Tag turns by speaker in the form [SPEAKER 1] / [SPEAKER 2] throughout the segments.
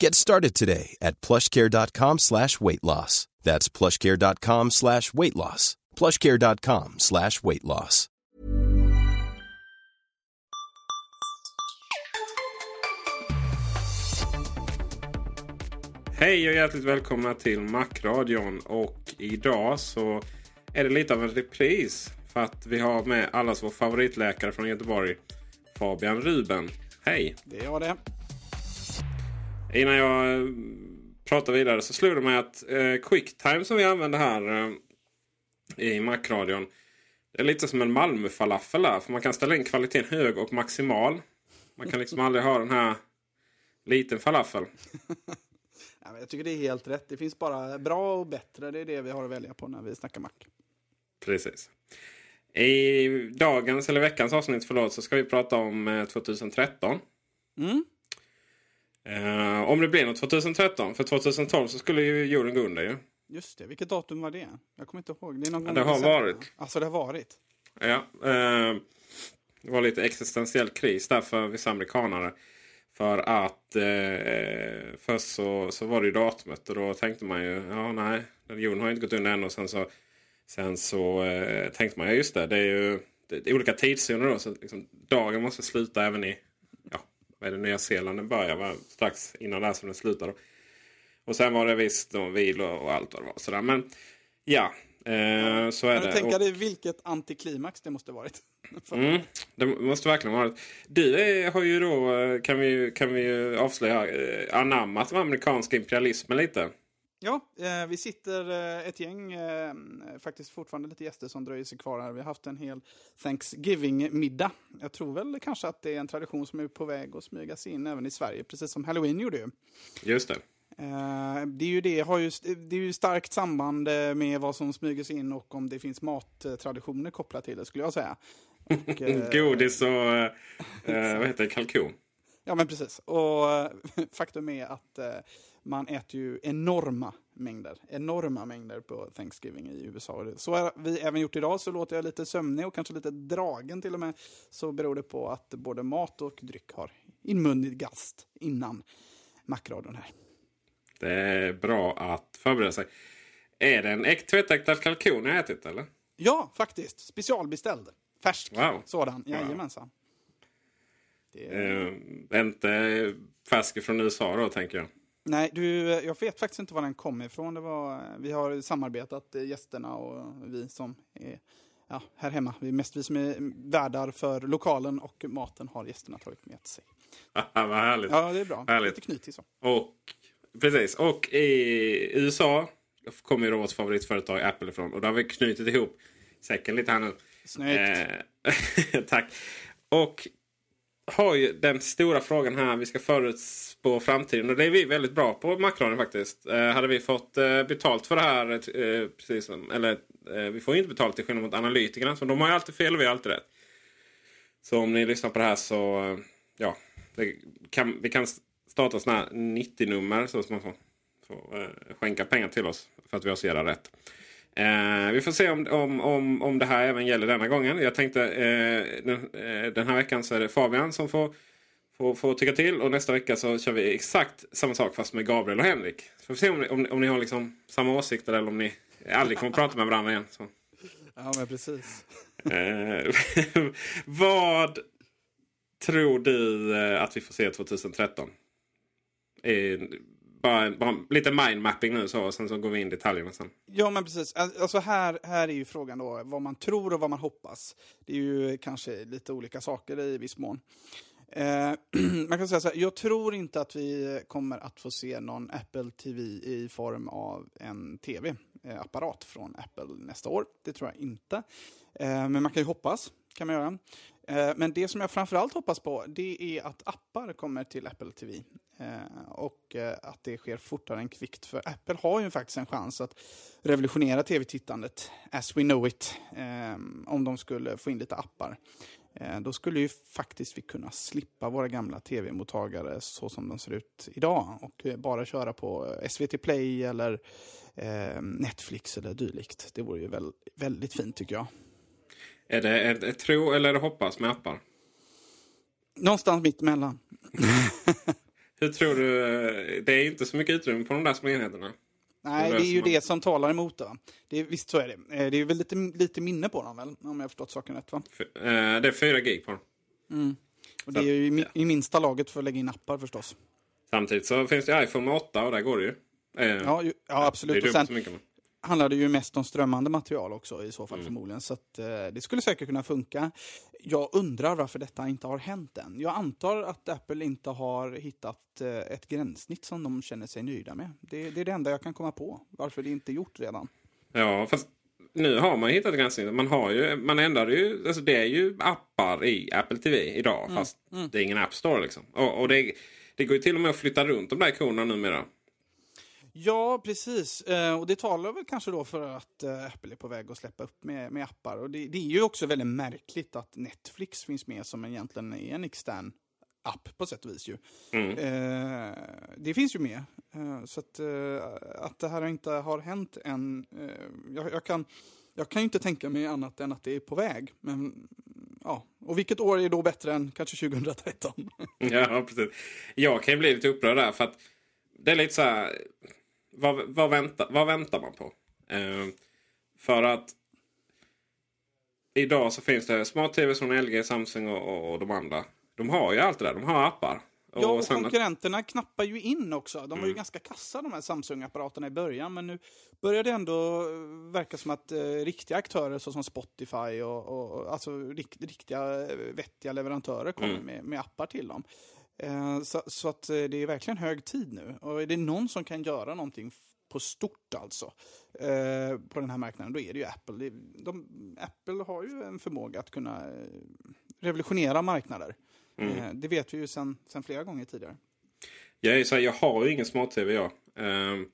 [SPEAKER 1] Get started today at plushcare.com slash weight loss. That's plushcare.com slash weight loss. plushcare.com slash weight loss.
[SPEAKER 2] Hej och hjärtligt välkomna till Macradion. Och idag så är det lite av en repris. För att vi har med allas vår favoritläkare från Göteborg. Fabian Ruben. Hej!
[SPEAKER 3] Det är jag det.
[SPEAKER 2] Innan jag eh, pratar vidare så slår det mig att eh, Quicktime som vi använder här eh, i Macradion. Det är lite som en Malmö-falafel där. För man kan ställa in kvaliteten hög och maximal. Man kan liksom aldrig ha den här liten falafel.
[SPEAKER 3] Ja, jag tycker det är helt rätt. Det finns bara bra och bättre. Det är det vi har att välja på när vi snackar mack.
[SPEAKER 2] Precis. I dagens eller veckans avsnitt förlåt, så ska vi prata om eh, 2013.
[SPEAKER 3] Mm.
[SPEAKER 2] Eh, om det blir något 2013. För 2012 så skulle ju jorden gå under ju.
[SPEAKER 3] Just det. Vilket datum var det? Jag kommer inte ihåg. Det, är någon
[SPEAKER 2] Ja, det har
[SPEAKER 3] december.
[SPEAKER 2] varit.
[SPEAKER 3] Alltså det har varit.
[SPEAKER 2] Ja, eh, det var lite existentiell kris där för vissa amerikanare. För att eh, först så, så var det ju datumet och då tänkte man ju ja nej, jorden har ju inte gått under än. Och sen så, sen så tänkte man ja just det, det är ju det är olika tidszoner då. Så liksom, dagen måste sluta även i är det, Nya Zeeland den börjar va? strax innan där som den slutar. Då. Och sen var det visst då, vilo och allt vad det var. Sådär. Men ja, eh, så är
[SPEAKER 3] Men
[SPEAKER 2] det.
[SPEAKER 3] tänka
[SPEAKER 2] Och-
[SPEAKER 3] dig vilket antiklimax det måste varit.
[SPEAKER 2] Mm, det måste verkligen vara det. Du är, har ju då, eh, kan vi, kan vi avslöja, eh, anammat den amerikanska imperialismen lite.
[SPEAKER 3] Ja, eh, vi sitter eh, ett gäng, eh, faktiskt fortfarande lite gäster som dröjer sig kvar här. Vi har haft en hel Thanksgiving-middag. Jag tror väl kanske att det är en tradition som är på väg att smygas in även i Sverige, precis som Halloween gjorde ju.
[SPEAKER 2] Just det.
[SPEAKER 3] Eh, det är ju det, har ju, det är ju starkt samband eh, med vad som smyger sig in och om det finns mattraditioner kopplat till det skulle jag säga. Och, eh,
[SPEAKER 2] Godis och vad heter det, kalkon.
[SPEAKER 3] Ja, men precis. Och faktum är att man äter ju enorma mängder, enorma mängder på Thanksgiving i USA. Så har vi även gjort idag, så låter jag lite sömnig och kanske lite dragen till och med. Så beror det på att både mat och dryck har inmundigast innan mackradion här.
[SPEAKER 2] Det är bra att förbereda sig. Är det en äkt tvättäktad kalkon jag ätit eller?
[SPEAKER 3] Ja, faktiskt. Specialbeställd. Färsk
[SPEAKER 2] Wow.
[SPEAKER 3] sådan. Jajamensan. Det är...
[SPEAKER 2] Eh, inte färsk från USA då tänker jag.
[SPEAKER 3] Nej, du, jag vet faktiskt inte var den kom ifrån. Det var, vi har samarbetat, eh, gästerna och vi som är ja, här hemma. Vi är mest vi som är värdar för lokalen och maten har gästerna tagit med sig.
[SPEAKER 2] Vad härligt.
[SPEAKER 3] Ja, det är bra.
[SPEAKER 2] Härligt.
[SPEAKER 3] Lite knytig så.
[SPEAKER 2] Och, precis. Och i USA kommer ju då vårt favoritföretag Apple ifrån. Och då har vi knutit ihop säcken lite här nu.
[SPEAKER 3] Snyggt.
[SPEAKER 2] Eh, tack. Och har ju den stora frågan här. Vi ska förutspå framtiden. Och det är vi väldigt bra på Macron faktiskt. Eh, hade vi fått eh, betalt för det här. Eh, eh, precis som, eller eh, vi får ju inte betalt till skillnad mot analytikerna. Så de har ju alltid fel och vi har alltid rätt. Så om ni lyssnar på det här så eh, ja. Det kan, vi kan starta sådana här 90-nummer så att man får, får eh, skänka pengar till oss för att vi har så jävla rätt. Eh, vi får se om, om, om, om det här även gäller denna gången. Jag tänkte eh, den, eh, den här veckan så är det Fabian som får, får, får tycka till. Och nästa vecka så kör vi exakt samma sak fast med Gabriel och Henrik. Så får vi se om, om, om ni har liksom samma åsikter eller om ni aldrig kommer prata med varandra igen. Så.
[SPEAKER 3] Ja, men precis.
[SPEAKER 2] Eh, vad tror du eh, att vi får se 2013? Bara, bara lite mindmapping nu så, och sen så går vi in i detaljerna sen.
[SPEAKER 3] Ja, men precis. Alltså här, här är ju frågan då vad man tror och vad man hoppas. Det är ju kanske lite olika saker i viss mån. Eh, man kan säga så här, jag tror inte att vi kommer att få se någon Apple TV i form av en tv-apparat från Apple nästa år. Det tror jag inte. Eh, men man kan ju hoppas, kan man göra. Eh, men det som jag framförallt hoppas på, det är att appar kommer till Apple TV. Eh, och eh, att det sker fortare än kvickt. För Apple har ju faktiskt en chans att revolutionera tv-tittandet, as we know it, om de skulle få in lite appar. Då skulle ju faktiskt vi kunna slippa våra gamla tv-mottagare så som de ser ut idag och bara köra på SVT Play eller Netflix eller dylikt. Det vore ju väldigt fint tycker jag.
[SPEAKER 2] Är det ett, ett tro eller är det hoppas med appar?
[SPEAKER 3] Någonstans mitt emellan.
[SPEAKER 2] Hur tror du? eh, Det är inte så mycket utrymme på de där små enheterna.
[SPEAKER 3] Nej,
[SPEAKER 2] Det
[SPEAKER 3] det är ju
[SPEAKER 2] man.
[SPEAKER 3] det som talar emot det. det är, visst så är det. Eh, Det är väl lite, lite minne på dem väl, om jag har förstått saken rätt va?
[SPEAKER 2] F- eh, Det är 4 gig på dem.
[SPEAKER 3] Och det är ju i, i minsta laget för att lägga in appar förstås.
[SPEAKER 2] Samtidigt så finns det iPhone med 8 och där går det ju. Eh,
[SPEAKER 3] Ja, ju, ja
[SPEAKER 2] Det
[SPEAKER 3] absolut.
[SPEAKER 2] är
[SPEAKER 3] Och sen
[SPEAKER 2] så mycket.
[SPEAKER 3] Handlar det ju mest om strömmande material också i så
[SPEAKER 2] Mm.
[SPEAKER 3] fall förmodligen. Så att, eh, det skulle säkert kunna funka. Jag undrar varför detta inte har hänt än. Jag antar att Apple inte har hittat eh, ett gränssnitt som de känner sig nöjda med. Det, det är det enda jag kan komma på. Varför det inte är gjort redan.
[SPEAKER 2] Ja, fast nu har man hittat gränsen. Man har ju, man ändrar ju, alltså det är ju appar i Apple TV idag.
[SPEAKER 3] Mm,
[SPEAKER 2] Fast det är ingen App Store liksom. Och, och det, det går ju till och med att flytta runt de där ikonerna numera.
[SPEAKER 3] Ja, precis. Eh, och det talar väl kanske då för att eh, Apple är på väg att släppa upp med, med appar. Och det, det är ju också väldigt märkligt att Netflix finns med som egentligen är en extern app på sätt och vis. Ju. Eh, det finns ju med. Eh, så att, eh, att det här inte har hänt än. Eh, jag, jag, kan, jag kan ju inte tänka mig annat än att det är på väg. Men, ja. Och vilket år är då bättre än kanske 2013?
[SPEAKER 2] Ja, precis. Jag kan ju bli lite upprörd där. För att det är lite så här. Vad, vad, väntar, vad väntar man på? Eh, för att idag så finns det smart-tv från LG, Samsung och, och, och de andra. De har ju allt det där. De har appar.
[SPEAKER 3] Ja, och
[SPEAKER 2] sen-
[SPEAKER 3] konkurrenterna knappar ju in också. De var
[SPEAKER 2] Mm.
[SPEAKER 3] ju ganska kassa de här Samsung-apparaterna i början, men nu börjar det ändå eh, verka som att eh, riktiga aktörer såsom Spotify och, och och alltså rikt, riktiga eh, vettiga leverantörer kommer
[SPEAKER 2] Mm.
[SPEAKER 3] med, med appar till dem. Eh, så, så att eh, det är verkligen hög tid nu. Och är det någon som kan göra någonting på stort alltså eh, på den här marknaden, då är det ju Apple. De, Apple har ju en förmåga att kunna eh, revolutionera marknader.
[SPEAKER 2] Mm.
[SPEAKER 3] Eh, Det vet vi ju sen, sen flera gånger tidigare.
[SPEAKER 2] Jag, är så här, jag har ju ingen smart-tv jag. Ehm,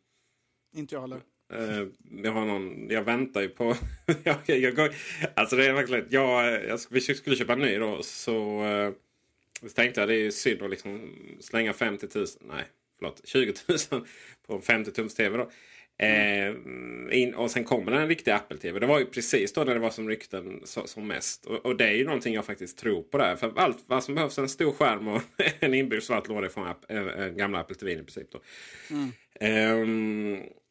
[SPEAKER 3] Inte jag heller.
[SPEAKER 2] Eh, jag har någon, jag väntar ju på... jag, jag, går, alltså det är verkligen... Jag, jag, vi skulle köpa en ny då så, eh, så tänkte jag det är synd att liksom slänga 50 000, nej förlåt 20 000 på en 50 tums tv då. Eh, in, och sen kommer en riktig Apple-TV. Det var ju precis då när det var som rykten så, som mest. Och, och det är ju någonting jag faktiskt tror på där. För allt vad som behövs är en stor skärm och en inbyggd svart låda från App, äh, gamla Apple TV i princip. Då. För det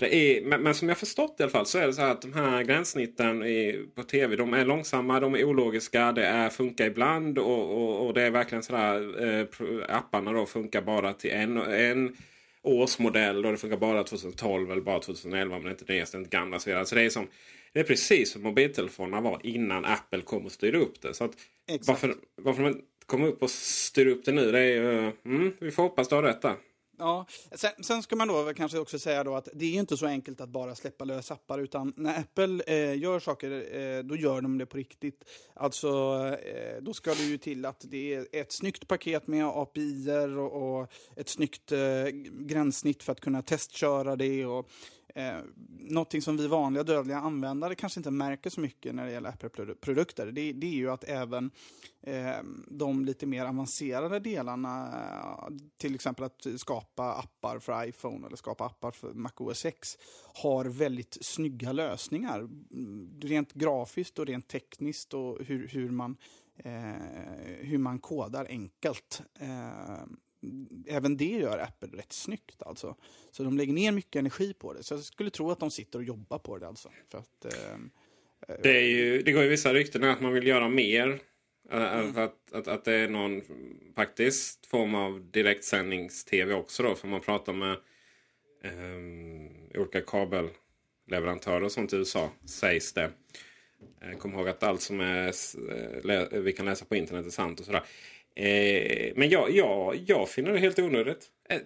[SPEAKER 2] är, men, men som jag förstått i alla fall så är det så här att de här gränssnitten i, på tv de är långsamma, de är ologiska, det är, funkar ibland och, och, och det är verkligen sådär eh, apparna då funkar bara till en, en årsmodell och det funkar bara 2012 eller bara 2011 men inte nyaste, inte gamla. Så vidare. Så det är, som, det är precis som mobiltelefonerna var innan Apple kom och styrde upp det. Så att
[SPEAKER 3] Exakt.
[SPEAKER 2] varför, varför de inte kommer upp och styr upp det nu det är ju... Mm, vi får hoppas du har rätt där.
[SPEAKER 3] Ja, sen, sen ska man då kanske också säga då att det är ju inte så enkelt att bara släppa lös appar utan när Apple eh, gör saker eh, då gör de det på riktigt. Alltså eh, då ska det ju till att det är ett snyggt paket med API och, och ett snyggt eh, gränssnitt för att kunna testköra det och Eh, någonting som vi vanliga dödliga användare kanske inte märker så mycket när det gäller Apple-produkter, det, det, är ju att även eh, de lite mer avancerade delarna, till exempel att skapa appar för iPhone eller skapa appar för Mac OS X, har väldigt snygga lösningar. Mm, rent grafiskt och rent tekniskt och hur, hur man eh, hur man kodar enkelt. Eh, även det gör Apple rätt snyggt. Alltså. Så de lägger ner mycket energi på det. Så jag skulle tro att de sitter och jobbar på det. Alltså. För att, eh,
[SPEAKER 2] det, är ju, det går ju vissa rykten att man vill göra mer. Mm. Att, att, att det är någon faktiskt form av direktsändnings-tv också då. För man pratar med eh, olika kabelleverantörer och sånt i USA. Sägs det. Eh, kom ihåg att allt som är, eh, vi kan läsa på internet är sant och sådär. Eh, men jag, jag, jag finner det helt onödigt. Eh,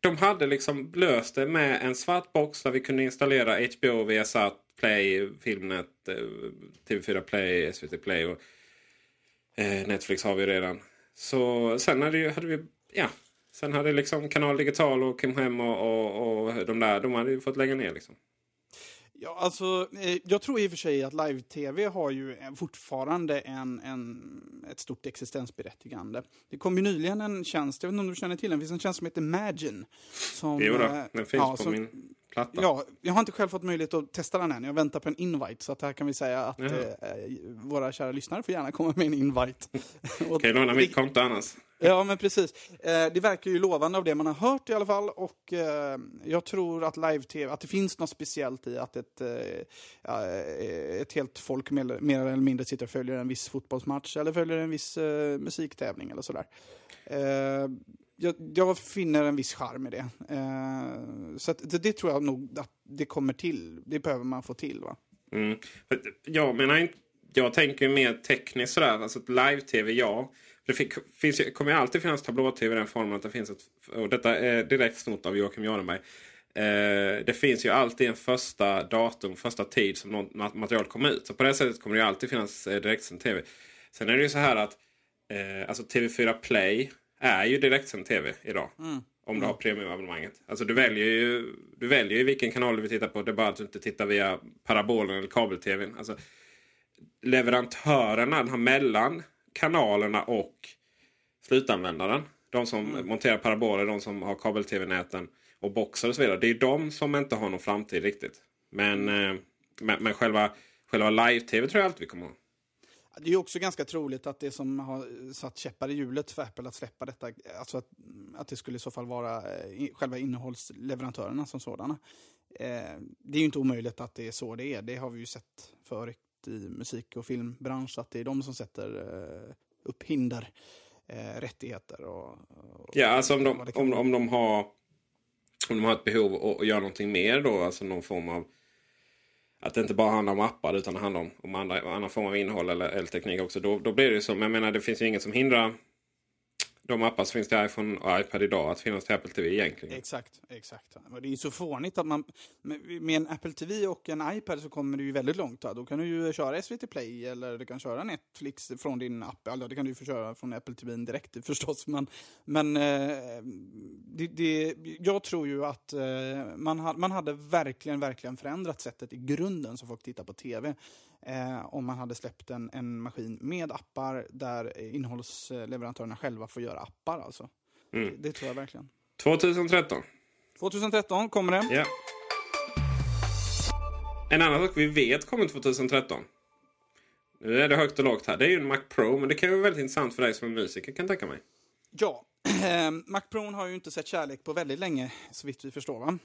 [SPEAKER 2] de hade liksom löst det med en svart box där vi kunde installera HBO, Viasat, Play, Filmnet, eh, TV4 Play, SVT Play och eh, Netflix har vi redan. Så sen hade, hade vi, ja, sen hade liksom Kanal Digital och Kim Hem och, och, och de där, de hade ju fått lägga ner liksom.
[SPEAKER 3] Ja, alltså, eh, jag tror i och för sig att live-tv har ju fortfarande en, en, ett stort existensberättigande. Det kom ju nyligen en tjänst, jag vet inte om du känner till den, det finns en tjänst som heter Imagine. Som,
[SPEAKER 2] jo då, eh, den finns ja, på som, min platta.
[SPEAKER 3] Ja, jag har inte själv fått möjlighet att testa den än. Jag väntar på en invite. Så att här kan vi säga att eh, våra kära lyssnare får gärna komma med en invite.
[SPEAKER 2] kan jag låna mitt konto annars?
[SPEAKER 3] Ja, men precis. Eh, det verkar ju lovande av det man har hört i alla fall. Och eh, jag tror att live-tv, att det finns något speciellt i att ett, eh, ett helt folk mer, mer, eller mindre sitter och följer en viss fotbollsmatch eller följer en viss eh, musiktävling eller sådär. Jag, jag, finner en viss charm i det. Eh, så det, det, tror jag nog att det kommer till. Det behöver man få till. va?
[SPEAKER 2] Mm. Jag menar jag tänker mer tekniskt sådär. Alltså live-tv, ja. Det finns, kommer alltid finnas tablå-tv i den formen att det finns ett... Och detta är direkt snott av Joakim Jardenberg. Eh, det finns ju alltid en första datum, första tid som något material kommer ut. Så på det sättet kommer det alltid finnas eh, direktsänd tv. Sen är det ju så här att eh, alltså TV4 Play är ju direktsänd tv idag. Mm. Om du har premiumabonnemanget. Alltså du väljer ju du väljer ju vilken kanal du vill titta på. Det är bara att du inte tittar via parabolen eller kabel-tvn. Alltså, leverantörerna, den här mellan kanalerna och slutanvändaren. De som mm. monterar paraboler, de som har kabel-tv-näten och boxar och så vidare. Det är de som inte har någon framtid riktigt. Men, mm. eh, men, men själva, själva live-tv tror jag alltid vi kommer ha.
[SPEAKER 3] Det är också ganska troligt att det som har satt käppar i hjulet för Apple att släppa detta, alltså att, att det skulle i så fall vara eh, själva innehållsleverantörerna som sådana. Eh, det är ju inte omöjligt att det är så det är. Det har vi ju sett förut i musik och filmbransch, att det är de som sätter eh, upp hinder, eh, rättigheter och, och...
[SPEAKER 2] Ja, alltså om de, om, om, de har, om de har ett behov att göra någonting mer då, alltså någon form av att det inte bara handlar om appar utan det handlar om, om andra, annan form av innehåll eller, eller teknik också. Då, då blir det ju så. Men jag menar det finns ju inget som hindrar de appar som finns till iPhone och iPad idag att finnas till Apple TV egentligen.
[SPEAKER 3] Exakt, exakt. Och det är ju så fånigt att man med en Apple TV och en iPad så kommer du ju väldigt långt. Då kan du ju köra SVT Play eller du kan köra Netflix från din app. Alltså, det kan du ju få köra från Apple TV direkt förstås. Men, men eh, det, det, jag tror ju att eh, man, man hade verkligen, verkligen förändrat sättet i grunden som folk tittar på TV eh, om man hade släppt en, en maskin med appar där innehållsleverantörerna själva får göra appar. Alltså. Mm. Det, det, tror jag verkligen.
[SPEAKER 2] 2013.
[SPEAKER 3] 2013 kommer det.
[SPEAKER 2] Ja. En annan sak vi vet kommer 2013. Nu är det högt och lågt här. Det är ju en Mac Pro, men det kan ju vara väldigt intressant för dig som är musiker kan tänka mig.
[SPEAKER 3] Ja, Mac Pro har ju inte sett kärlek på väldigt länge, så vitt vi förstår. Va?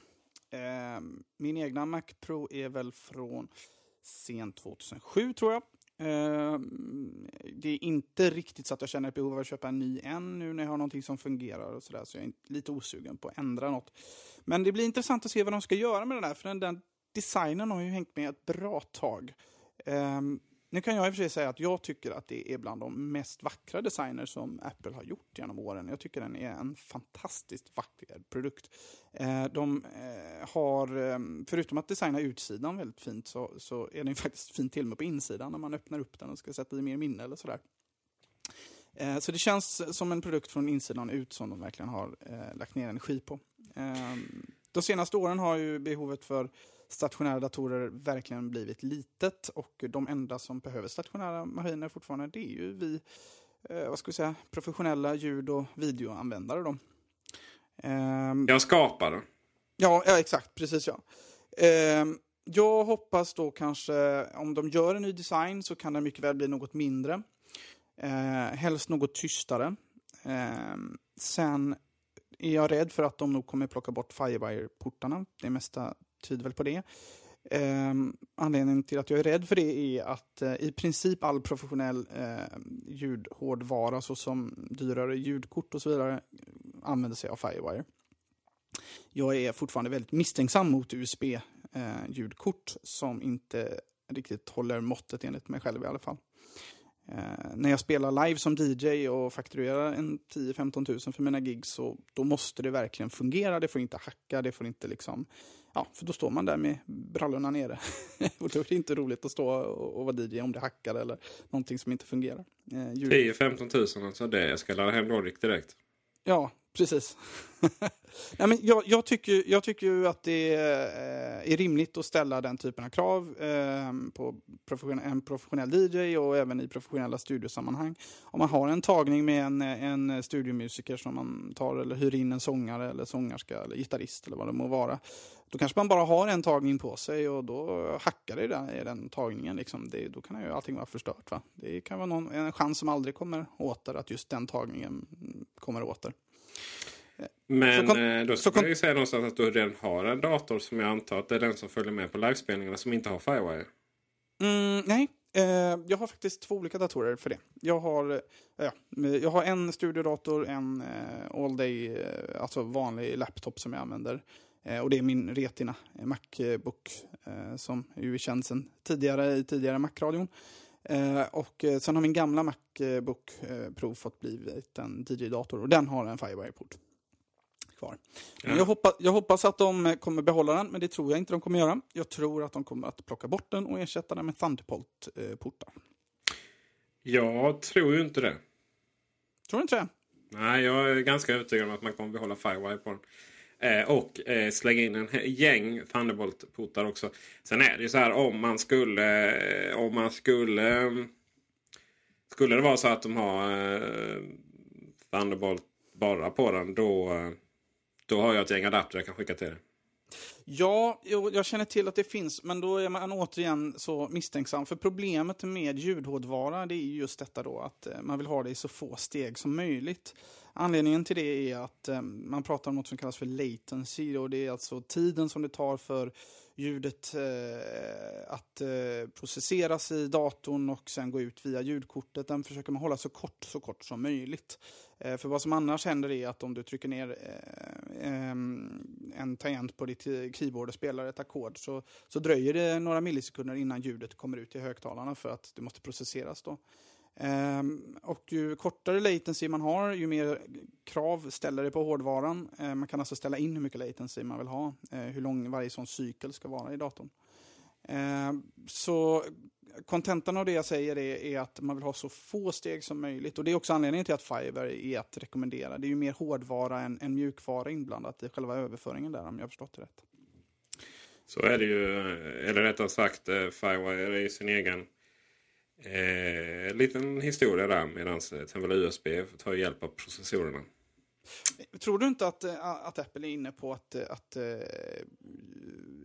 [SPEAKER 3] Min egna Mac Pro är väl från sent 2007 tror jag. Ehm, det är inte riktigt så att jag känner ett behov av att köpa en ny än nu när jag har någonting som fungerar och sådär. Så jag är lite osugen på att ändra något. Men det blir intressant att se vad de ska göra med den där. För den, den designen har ju hängt med ett bra tag. Ehm, nu kan jag i och för sig säga att jag tycker att det är bland de mest vackra designer som Apple har gjort genom åren. Jag tycker den är en fantastiskt vacker produkt. Eh, de eh, har, eh, förutom att designa utsidan väldigt fint, så, så är den faktiskt fint till och med på insidan när man öppnar upp den och ska sätta i mer minne eller sådär. Så det känns som en produkt från insidan ut som de verkligen har lagt ner energi på. de senaste åren har ju behovet för stationära datorer verkligen blivit litet och de enda som behöver stationära maskiner fortfarande det är ju vi eh, vad ska vi säga, professionella ljud och videoanvändare. Då.
[SPEAKER 2] Ehm, jag skapar.
[SPEAKER 3] Ja, ja, exakt. Precis ja. Ehm, jag hoppas då kanske, om de gör en ny design så kan den mycket väl bli något mindre. Eh, helst något tystare. Eh, sen är jag rädd för att de nog kommer plocka bort Firewire-portarna. Det mesta tyder väl på det. Eh, anledningen till att jag är rädd för det är att eh, i princip all professionell eh, ljudhårdvara såsom dyrare ljudkort och så vidare eh, använder sig av Firewire. Jag är fortfarande väldigt misstänksam mot USB-ljudkort eh, som inte riktigt håller måttet enligt mig själv i alla fall. Eh, när jag spelar live som DJ och fakturerar en 10-15 tusen för mina gigs så då måste det verkligen fungera. Det får inte hacka, det får inte liksom... Ja, för då står man där med brallorna nere. och då är det inte roligt att stå och, och vara DJ om det hackar eller någonting som inte fungerar.
[SPEAKER 2] Eh, 10-15 tusen alltså, det ska ladda hem Nordic direkt?
[SPEAKER 3] Ja, precis. Nej, men jag, jag, tycker, jag tycker ju att det eh, är rimligt att ställa den typen av krav eh, på profession, en professionell DJ och även i professionella studiosammanhang. Om man har en tagning med en, en studiomusiker som man tar eller hyr in en sångare eller sångerska eller gitarrist eller vad det må vara. Då kanske man bara har en tagning på sig och då hackar det i den, i den tagningen. Liksom. Det, då kan ju allting vara förstört. Va? Det kan vara någon, en chans som aldrig kommer åter, att just den tagningen kommer åter.
[SPEAKER 2] Men kon, eh, då skulle jag ju säga någonstans att du redan har en dator som jag antar att det är den som följer med på livespelningarna som inte har Firewire.
[SPEAKER 3] Mm, nej, eh, jag har faktiskt två olika datorer för det. Jag har, eh, ja, jag har en studiodator, en all day, alltså vanlig laptop som jag använder. Och det är min Retina Macbook som ju är känd sedan tidigare i tidigare Mac-radion. och sen har min gamla Macbook Pro fått blivit en DJ-dator och den har en Firewire-port kvar. Ja. Jag, hoppas, jag hoppas att de kommer behålla den, men det tror jag inte de kommer göra. Jag tror att de kommer att plocka bort den och ersätta den med Thunderbolt-portar.
[SPEAKER 2] Jag tror ju inte det.
[SPEAKER 3] Tror du inte det?
[SPEAKER 2] Nej, jag är ganska övertygad om att man kommer behålla Firewire på den. Eh, och eh, slänga in en gäng Thunderbolt-portar också. Sen är det ju så här om man skulle... Eh, om man skulle... Eh, skulle det vara så att de har eh, Thunderbolt bara på den då... Då har jag ett gäng adapter jag kan skicka till dig.
[SPEAKER 3] Ja, jag känner till att det finns, men då är man återigen så misstänksam. För problemet med ljudhårdvara det är just detta då att eh, man vill ha det i så få steg som möjligt. Anledningen till det är att eh, man pratar om något som kallas för latency och det är alltså tiden som det tar för ljudet eh, att eh, processeras i datorn och sen gå ut via ljudkortet. Den försöker man hålla så kort, så kort som möjligt. Eh, för vad som annars händer är att om du trycker ner eh, ehm, en tangent på ditt eh, keyboard och spelar ett ackord så, så dröjer det några millisekunder innan ljudet kommer ut i högtalarna för att det måste processeras. Då. Um, och ju kortare latency man har, ju mer krav ställer det på hårdvaran. Uh, man kan alltså ställa in hur mycket latency man vill ha, uh, hur lång varje sån cykel ska vara i datorn. Uh, så kontentan av det jag säger är, är, att man vill ha så få steg som möjligt. Och det är också anledningen till att Fiverr är att rekommendera. Det är ju mer hårdvara än, än mjukvara inblandat i själva överföringen där, om jag har förstått det rätt.
[SPEAKER 2] Så är det ju, eller rättare sagt, eh, Firewire är sin egen Eh, liten historia där medan till USB tar hjälp av processorerna.
[SPEAKER 3] Tror du inte att, eh, att Apple är inne på att, eh, att, uh,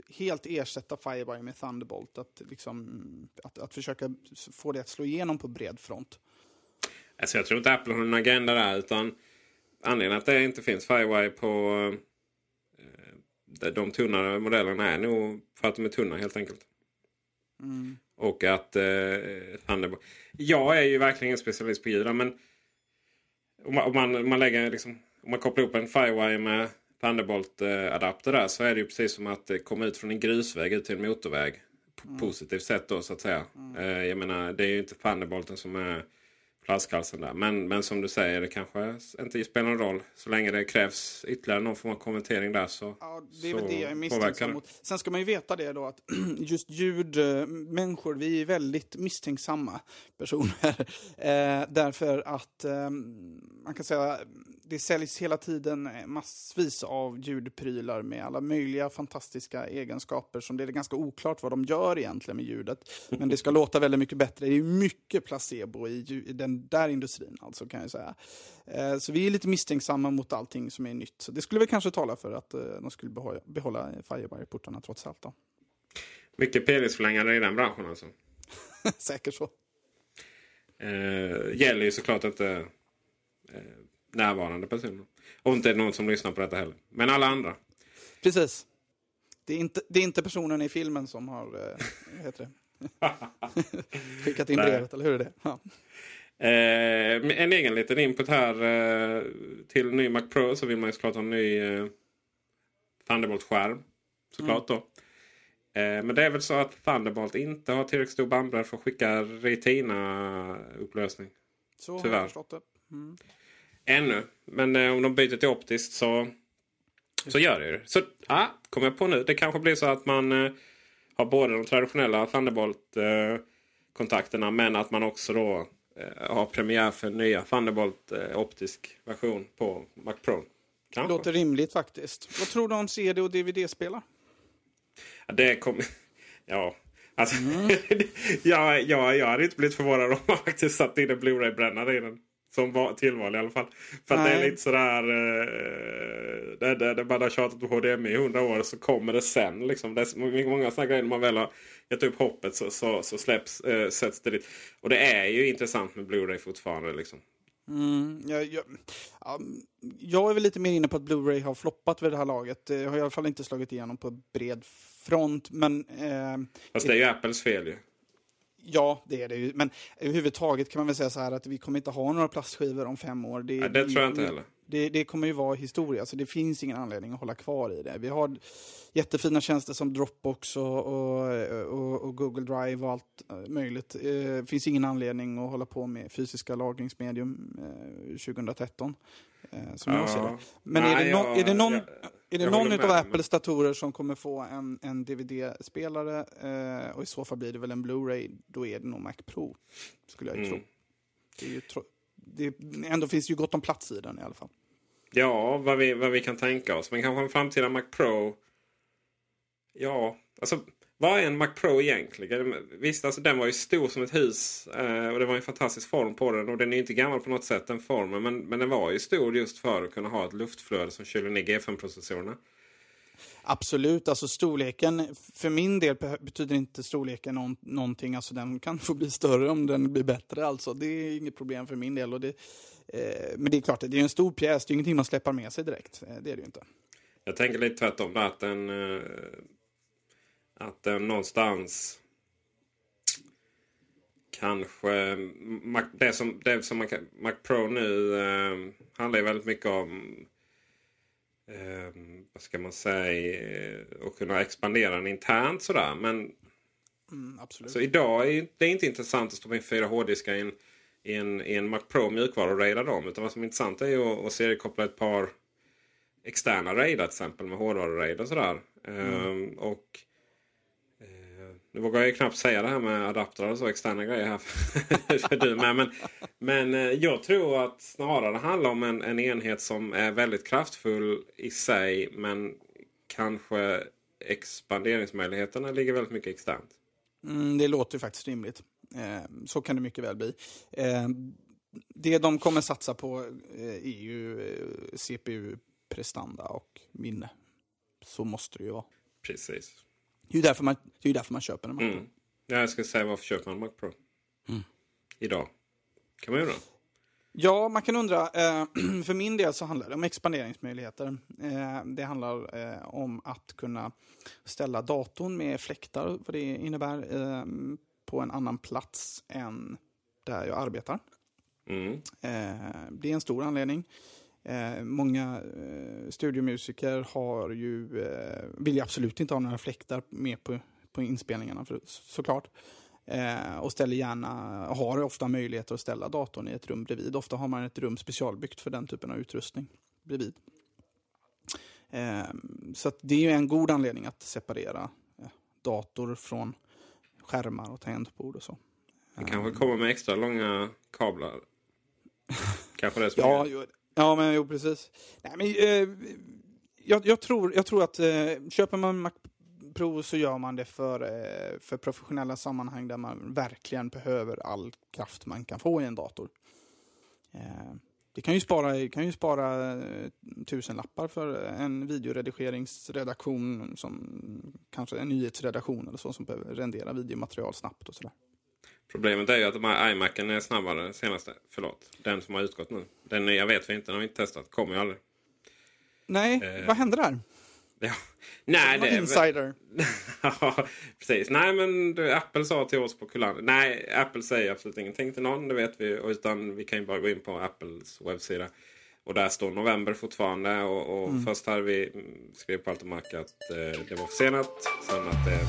[SPEAKER 3] helt ersätta Firewire med Thunderbolt? Att, liksom, att, att försöka få det att slå igenom på bred front?
[SPEAKER 2] Alltså jag tror inte Apple har en agenda där. utan Anledningen att det inte finns Firewire på de tunnare modellerna är nog för att de är tunna helt enkelt. Mm. Och att eh, Thunderbolt... Jag är ju verkligen specialist på ljud. Men om man, om man, man, lägger liksom, om man kopplar upp en Firewire med Thunderbolt-adapter där så är det ju precis som att komma ut från en grusväg ut till en motorväg. Mm. Positivt sett då så att säga. Mm. Eh, jag menar det är ju inte Thunderbolten som är flaskhalsen där. Men, men som du säger, det kanske inte spelar någon roll. Så länge det krävs ytterligare någon form av konvertering där så
[SPEAKER 3] Ja, det är väl det jag är misstänksam mot. Sen ska man ju veta det då att just ljudmänniskor, vi är väldigt misstänksamma personer. eh, därför att eh, man kan säga det säljs hela tiden massvis av ljudprylar med alla möjliga fantastiska egenskaper som det är ganska oklart vad de gör egentligen med ljudet. Men det ska låta väldigt mycket bättre. Det är mycket placebo i, i den där industrin alltså kan jag säga. Eh, Så vi är lite misstänksamma mot allting som är nytt. Så det skulle väl kanske tala för att eh, de skulle behålla, behålla Firewire-portarna trots allt då.
[SPEAKER 2] Mycket penisförlängare i den branschen alltså.
[SPEAKER 3] Säkert så.
[SPEAKER 2] Eh, gäller ju såklart inte eh, närvarande personer. Och inte någon som lyssnar på detta heller. Men alla andra.
[SPEAKER 3] Precis. Det är inte, det är inte personen i filmen som har eh, heter det? skickat in brevet, eller hur är det? Ja.
[SPEAKER 2] Eh, en egen liten input här eh, till ny Mac Pro så vill man ju såklart ha en ny eh, Thunderbolt-skärm. Såklart då. Eh, men det är väl så att Thunderbolt inte har tillräckligt stor bandbredd för att skicka Retina-upplösning.
[SPEAKER 3] Så har
[SPEAKER 2] Tyvärr.
[SPEAKER 3] jag förstått det.
[SPEAKER 2] Ännu. Men eh, om de byter till optiskt så, så gör det ju. Så ah, kommer jag på nu. Det kanske blir så att man eh, har både de traditionella Thunderbolt-kontakterna men att man också då eh, har premiär för nya Thunderbolt eh, optisk version på Mac Pro. Kanske.
[SPEAKER 3] Låter rimligt faktiskt. Vad tror du om CD och DVD-spelare?
[SPEAKER 2] Ja, Det kommer... Ja. Alltså, ja, ja, jag hade inte blivit förvånad om man faktiskt satt in en Blu-ray-brännare i den. Som tillval i alla fall. För att det är lite sådär... Eh, där, där, där man har tjatat på HDMI i hundra år så kommer det sen. Liksom. Det är många sådana grejer när man väl har gett upp hoppet så, så, så släpps, eh, sätts det dit. Och det är ju intressant med Blu-ray fortfarande. Liksom.
[SPEAKER 3] Mm, jag, jag, ja, jag är väl lite mer inne på att Blu-ray har floppat vid det här laget. Det har i alla fall inte slagit igenom på bred front. Men eh,
[SPEAKER 2] Fast det är ju Apples fel ju.
[SPEAKER 3] Ja, det är det ju. Men överhuvudtaget kan man väl säga så här att vi kommer inte ha några plastskivor om fem år. Det,
[SPEAKER 2] Nej, det tror jag inte heller.
[SPEAKER 3] Det, det kommer ju vara historia, så det finns ingen anledning att hålla kvar i det. Vi har jättefina tjänster som Dropbox och, och, och, och Google Drive och allt eh, möjligt. Det eh, finns ingen anledning att hålla på med fysiska lagringsmedium eh, 2013. Eh, som jag ser det. Men är
[SPEAKER 2] Nej,
[SPEAKER 3] det, no,
[SPEAKER 2] jag-
[SPEAKER 3] är det någon,
[SPEAKER 2] jag-
[SPEAKER 3] är det någon av Apples datorer som kommer få en, en DVD-spelare eh, och i så fall blir det väl en Blu-ray, då är det nog Mac Pro. Skulle jag ju
[SPEAKER 2] Mm.
[SPEAKER 3] tro. Det, är ju tro det ändå finns ju gott om plats i den i alla fall.
[SPEAKER 2] Ja, vad vi, vad vi kan tänka oss. Men kanske en framtida Mac Pro. Ja, alltså vad är en Mac Pro egentligen? Visst, alltså, den var ju stor som ett hus. Eh, och det var en fantastisk form på den. Och den är inte gammal på något sätt den formen. Men, men den var ju stor just för att kunna ha ett luftflöde som kyler ner G5-processorerna.
[SPEAKER 3] Absolut, alltså storleken, för min del be- betyder inte storleken någon, någonting, alltså den kan få bli större om den blir bättre alltså. Det är inget problem för min del. Och det, eh, men det är klart, det är en stor pjäs, det är ingenting man släpper med sig direkt. Eh, det är det ju inte.
[SPEAKER 2] Jag tänker lite tvärtom. Att den, eh, att den någonstans kanske... Mac, det som, det som man kan, Mac Pro nu eh, handlar ju väldigt mycket om eh, vad ska man säga, eh, att kunna expandera den internt sådär. Men
[SPEAKER 3] Mm, absolut.
[SPEAKER 2] så idag är det inte intressant att stoppa in fyra hårddiskar i en, i en, i en Mac Pro mjukvara och raida dem. Utan vad som är intressant är ju att, att seriekoppla ett par externa raidar till exempel med hårdvaru-raid och sådär. Ehm, och eh, nu vågar jag ju knappt säga det här med adaptrar och så externa grejer här för du med. Men, men eh, jag tror att snarare det handlar om en, en enhet som är väldigt kraftfull i sig men kanske expanderingsmöjligheterna ligger väldigt mycket externt.
[SPEAKER 3] Mm, det låter faktiskt rimligt. Eh, så kan det mycket väl bli. Eh, det de kommer satsa på eh, är ju eh, CPU, prestanda och minne. Så måste det ju vara.
[SPEAKER 2] Precis.
[SPEAKER 3] Det är ju därför man, det är därför man köper en Mac Pro.
[SPEAKER 2] Mm. Ja, Jag skulle säga varför köper man en Mac Pro? Idag. Kan man undra.
[SPEAKER 3] Ja, man kan undra. Eh, för min del så handlar det om expanderingsmöjligheter. Eh, det handlar eh, om att kunna ställa datorn med fläktar, vad det innebär, på en annan plats än där jag arbetar.
[SPEAKER 2] Mm.
[SPEAKER 3] Det är en stor anledning. Eh, många eh, studiomusiker har ju, eh, vill ju absolut inte ha några fläktar med på, på inspelningarna för, såklart. Eh, och ställer gärna, har ofta möjlighet att ställa datorn i ett rum bredvid. Ofta har man ett rum specialbyggt för den typen av utrustning bredvid. Eh, så det är ju en god anledning att separera eh, dator från skärmar och tangentbord och så.
[SPEAKER 2] Det kanske kommer med extra långa kablar. Kanske det som
[SPEAKER 3] Ja,
[SPEAKER 2] är-
[SPEAKER 3] Ja, men jo, precis. Nej, men, eh, jag, jag, tror, jag tror att eh, köper man Mac Pro så gör man det för, eh, för professionella sammanhang där man verkligen behöver all kraft man kan få i en dator. Eh, det kan ju spara, kan ju spara eh, tusen lappar för en videoredigeringsredaktion som kanske en nyhetsredaktion eller så som behöver rendera videomaterial snabbt och sådär.
[SPEAKER 2] Problemet är ju att de här iMacen är snabbare senaste. Förlåt. Den som har utgått nu. Den nya vet vi inte. Den har vi inte testat. Kommer ju aldrig.
[SPEAKER 3] Nej,
[SPEAKER 2] Eh,
[SPEAKER 3] vad hände där?
[SPEAKER 2] Ja. Nej,
[SPEAKER 3] Det insider.
[SPEAKER 2] ja, precis. Nej, men du, Apple sa till oss på Kullander. Nej, Apple säger absolut ingenting till någon. Det vet vi. Utan vi kan ju bara gå in på Apples webbsida. Och där står november fortfarande. Och, och
[SPEAKER 3] Mm.
[SPEAKER 2] först hade vi skrev på Altomac att eh, det var försenat. Sen att det,